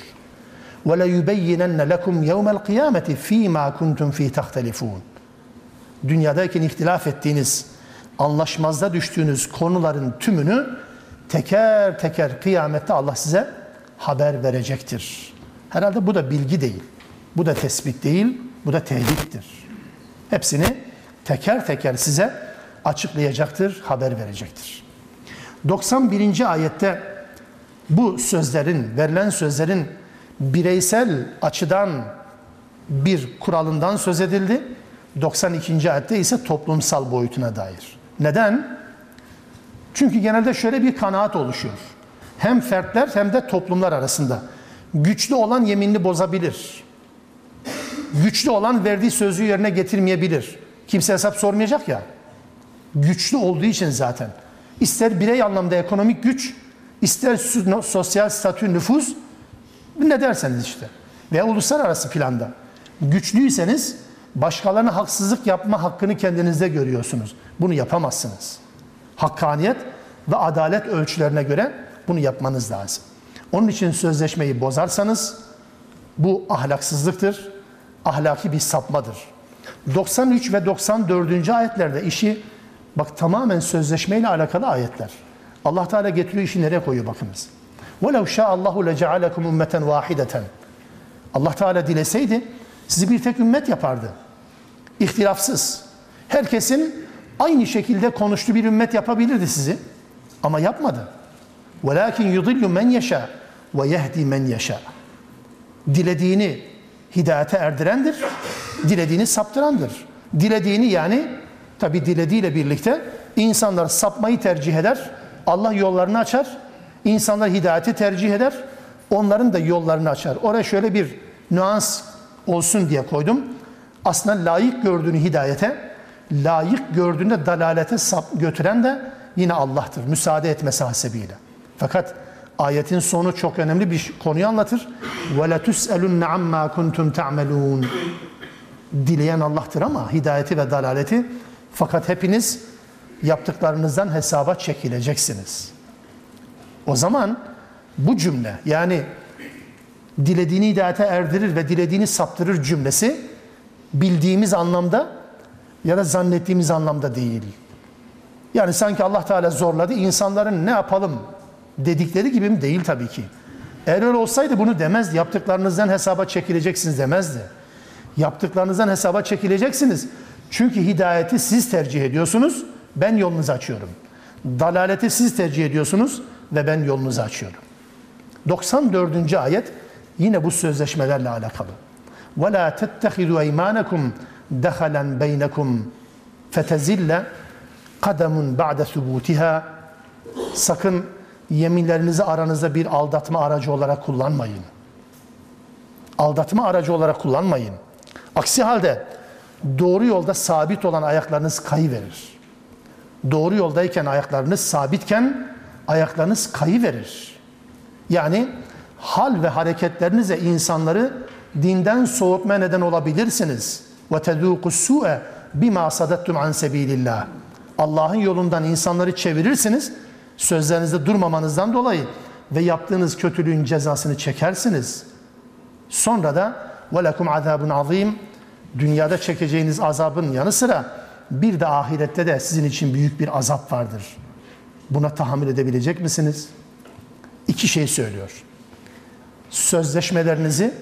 Ve le yubeyyinenne lekum yevmel kıyameti fîmâ kuntum fî tahtelifûn. Dünyadayken ihtilaf ettiğiniz, anlaşmazda düştüğünüz konuların tümünü teker teker kıyamette Allah size haber verecektir. Herhalde bu da bilgi değil. Bu da tespit değil, bu da tehdittir. Hepsini teker teker size açıklayacaktır, haber verecektir. 91. ayette bu sözlerin, verilen sözlerin bireysel açıdan bir kuralından söz edildi. 92. ayette ise toplumsal boyutuna dair. Neden? Çünkü genelde şöyle bir kanaat oluşuyor. Hem fertler hem de toplumlar arasında. Güçlü olan yeminini bozabilir. Güçlü olan verdiği sözü yerine getirmeyebilir. Kimse hesap sormayacak ya. Güçlü olduğu için zaten. İster birey anlamda ekonomik güç, ister sosyal statü nüfuz, ne derseniz işte. Veya uluslararası planda. Güçlüyseniz başkalarına haksızlık yapma hakkını kendinizde görüyorsunuz. Bunu yapamazsınız. Hakkaniyet ve adalet ölçülerine göre bunu yapmanız lazım. Onun için sözleşmeyi bozarsanız bu ahlaksızlıktır, ahlaki bir sapmadır. 93 ve 94. ayetlerde işi bak tamamen sözleşmeyle alakalı ayetler. Allah Teala getiriyor işi nereye koyuyor bakınız. وَلَوْ شَاءَ اللّٰهُ لَجَعَلَكُمْ اُمَّةً وَاحِدَةً Allah Teala dileseydi sizi bir tek ümmet yapardı. İhtilafsız. Herkesin aynı şekilde konuştuğu bir ümmet yapabilirdi sizi. Ama yapmadı. وَلَاكِنْ يُضِلُّ مَنْ يَشَاءُ وَيَهْدِي مَنْ يَشَاءُ Dilediğini hidayete erdirendir, dilediğini saptırandır. Dilediğini yani tabi dilediğiyle birlikte insanlar sapmayı tercih eder, Allah yollarını açar, insanlar hidayeti tercih eder, onların da yollarını açar. Oraya şöyle bir nüans olsun diye koydum. Aslında layık gördüğünü hidayete, layık gördüğünde dalalete sap götüren de yine Allah'tır. Müsaade etmesi hasebiyle. Fakat ayetin sonu çok önemli bir konuyu anlatır. وَلَا تُسْأَلُنَّ عَمَّا كُنْتُمْ تَعْمَلُونَ Dileyen Allah'tır ama hidayeti ve dalaleti fakat hepiniz yaptıklarınızdan hesaba çekileceksiniz. O zaman bu cümle yani dilediğini hidayete erdirir ve dilediğini saptırır cümlesi bildiğimiz anlamda ya da zannettiğimiz anlamda değil. Yani sanki Allah Teala zorladı insanların ne yapalım dedikleri gibi mi? Değil tabii ki. Eğer öyle olsaydı bunu demezdi. Yaptıklarınızdan hesaba çekileceksiniz demezdi. Yaptıklarınızdan hesaba çekileceksiniz. Çünkü hidayeti siz tercih ediyorsunuz, ben yolunuzu açıyorum. Dalaleti siz tercih ediyorsunuz ve ben yolunuzu açıyorum. 94. ayet yine bu sözleşmelerle alakalı. وَلَا تَتَّخِذُوا اَيْمَانَكُمْ دَخَلًا بَيْنَكُمْ فَتَزِلَّ قَدَمٌ بَعْدَ ثُبُوتِهَا Sakın yeminlerinizi aranızda bir aldatma aracı olarak kullanmayın. Aldatma aracı olarak kullanmayın. Aksi halde doğru yolda sabit olan ayaklarınız kayıverir. Doğru yoldayken ayaklarınız sabitken ayaklarınız kayıverir. Yani hal ve hareketlerinizle insanları dinden soğutmaya neden olabilirsiniz. Ve tedûku su'e bima sadattum an sebilillah. Allah'ın yolundan insanları çevirirsiniz. Sözlerinizde durmamanızdan dolayı ve yaptığınız kötülüğün cezasını çekersiniz. Sonra da velakum azabun azim dünyada çekeceğiniz azabın yanı sıra bir de ahirette de sizin için büyük bir azap vardır. Buna tahammül edebilecek misiniz? İki şey söylüyor. Sözleşmelerinizi,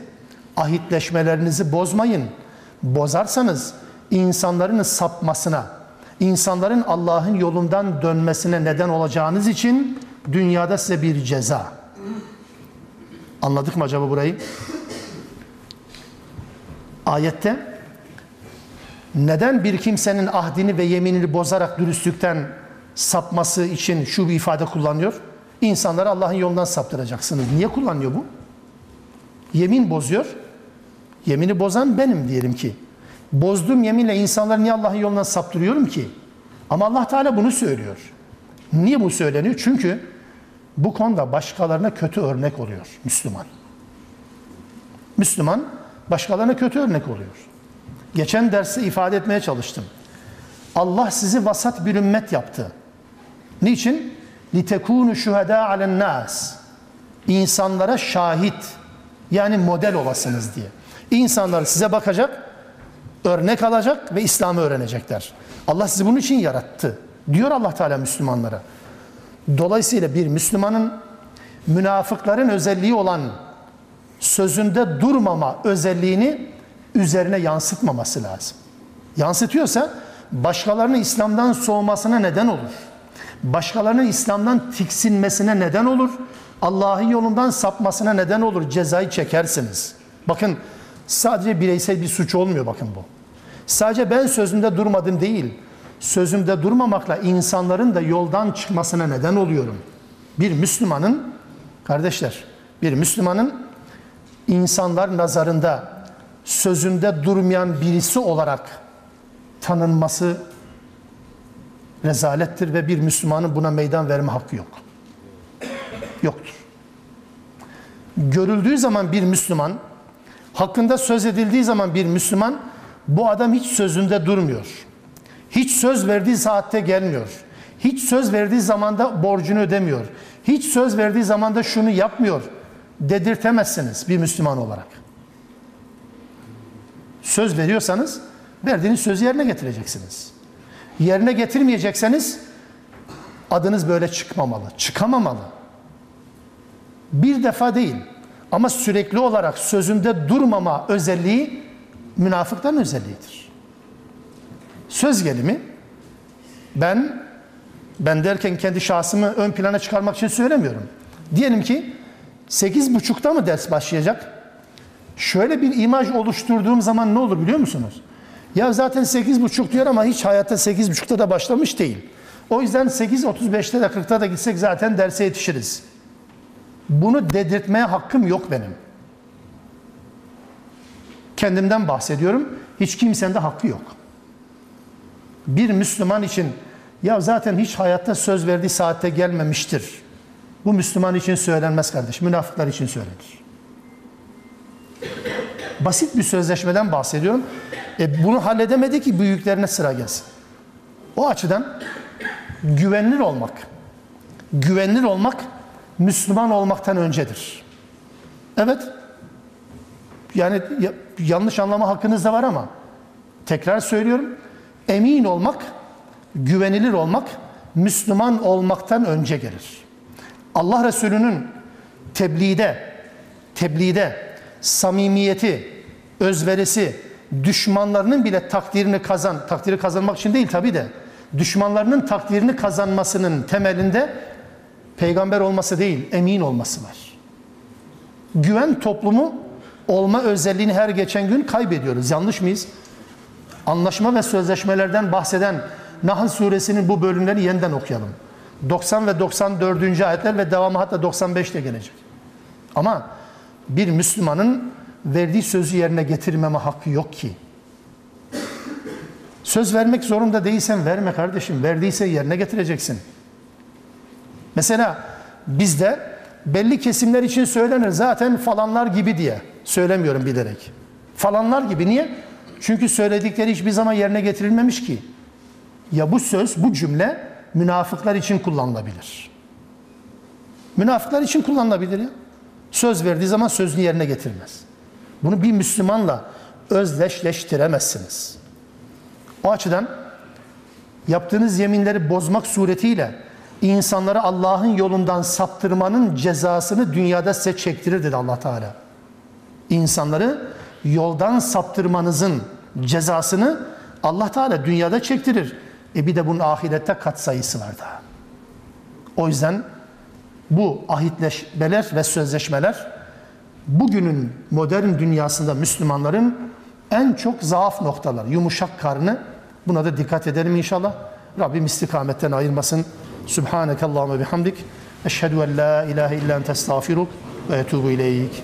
ahitleşmelerinizi bozmayın. Bozarsanız insanların sapmasına, insanların Allah'ın yolundan dönmesine neden olacağınız için dünyada size bir ceza. Anladık mı acaba burayı? Ayette neden bir kimsenin ahdini ve yeminini bozarak dürüstlükten sapması için şu bir ifade kullanıyor? İnsanları Allah'ın yolundan saptıracaksınız. Niye kullanıyor bu? Yemin bozuyor. Yemini bozan benim diyelim ki. Bozduğum yeminle insanları niye Allah'ın yolundan saptırıyorum ki? Ama Allah Teala bunu söylüyor. Niye bu söyleniyor? Çünkü bu konuda başkalarına kötü örnek oluyor Müslüman. Müslüman başkalarına kötü örnek oluyor. Geçen dersi ifade etmeye çalıştım. Allah sizi vasat bir ümmet yaptı. Niçin? litekunu şuhada alen nas. İnsanlara şahit yani model olasınız diye. İnsanlar size bakacak, örnek alacak ve İslam'ı öğrenecekler. Allah sizi bunun için yarattı. Diyor Allah Teala Müslümanlara. Dolayısıyla bir Müslümanın münafıkların özelliği olan sözünde durmama özelliğini üzerine yansıtmaması lazım. Yansıtıyorsa başkalarının İslam'dan soğumasına neden olur. Başkalarının İslam'dan tiksinmesine neden olur. Allah'ın yolundan sapmasına neden olur. Cezayı çekersiniz. Bakın sadece bireysel bir suç olmuyor bakın bu. Sadece ben sözümde durmadım değil. Sözümde durmamakla insanların da yoldan çıkmasına neden oluyorum. Bir Müslümanın kardeşler, bir Müslümanın insanlar nazarında sözünde durmayan birisi olarak tanınması rezalettir ve bir Müslümanın buna meydan verme hakkı yok. Yoktur. Görüldüğü zaman bir Müslüman, hakkında söz edildiği zaman bir Müslüman, bu adam hiç sözünde durmuyor. Hiç söz verdiği saatte gelmiyor. Hiç söz verdiği zamanda borcunu ödemiyor. Hiç söz verdiği zamanda şunu yapmıyor. Dedirtemezsiniz bir Müslüman olarak. Söz veriyorsanız verdiğiniz sözü yerine getireceksiniz. Yerine getirmeyecekseniz adınız böyle çıkmamalı, çıkamamalı. Bir defa değil ama sürekli olarak sözünde durmama özelliği münafıkların özelliğidir. Söz gelimi ben ben derken kendi şahsımı ön plana çıkarmak için söylemiyorum. Diyelim ki sekiz buçukta mı ders başlayacak? Şöyle bir imaj oluşturduğum zaman ne olur biliyor musunuz? Ya zaten sekiz buçuk diyor ama hiç hayatta sekiz buçukta da başlamış değil. O yüzden 8.35'te de 40'ta da gitsek zaten derse yetişiriz. Bunu dedirtmeye hakkım yok benim. Kendimden bahsediyorum. Hiç kimsenin de hakkı yok. Bir Müslüman için ya zaten hiç hayatta söz verdiği saatte gelmemiştir. Bu Müslüman için söylenmez kardeş. Münafıklar için söylenir. Basit bir sözleşmeden bahsediyorum. E bunu halledemedi ki büyüklerine sıra gelsin. O açıdan güvenilir olmak, güvenilir olmak Müslüman olmaktan öncedir. Evet, yani yanlış anlama hakkınız da var ama tekrar söylüyorum, emin olmak, güvenilir olmak Müslüman olmaktan önce gelir. Allah Resulü'nün tebliğde tebliğde samimiyeti, özverisi, düşmanlarının bile takdirini kazan, takdiri kazanmak için değil tabi de, düşmanlarının takdirini kazanmasının temelinde peygamber olması değil, emin olması var. Güven toplumu olma özelliğini her geçen gün kaybediyoruz. Yanlış mıyız? Anlaşma ve sözleşmelerden bahseden Nahl suresinin bu bölümlerini yeniden okuyalım. 90 ve 94. ayetler ve devamı hatta 95'te gelecek. Ama bir Müslümanın verdiği sözü yerine getirmeme hakkı yok ki. Söz vermek zorunda değilsen verme kardeşim. Verdiyse yerine getireceksin. Mesela bizde belli kesimler için söylenir zaten falanlar gibi diye. Söylemiyorum bilerek. Falanlar gibi niye? Çünkü söyledikleri hiçbir zaman yerine getirilmemiş ki. Ya bu söz, bu cümle münafıklar için kullanılabilir. Münafıklar için kullanılabilir ya. Söz verdiği zaman sözünü yerine getirmez. Bunu bir Müslümanla özdeşleştiremezsiniz. O açıdan yaptığınız yeminleri bozmak suretiyle insanları Allah'ın yolundan saptırmanın cezasını dünyada size çektirir dedi Allah Teala. İnsanları yoldan saptırmanızın cezasını Allah Teala dünyada çektirir. E bir de bunun ahirette kat sayısı var daha. O yüzden bu ahitleşmeler ve sözleşmeler bugünün modern dünyasında Müslümanların en çok zaaf noktaları, yumuşak karnı. Buna da dikkat edelim inşallah. Rabbim istikametten ayırmasın. Subhaneke Allahümme bihamdik. Eşhedü en la ilahe illa ente estağfiruk ve etubu ileyk.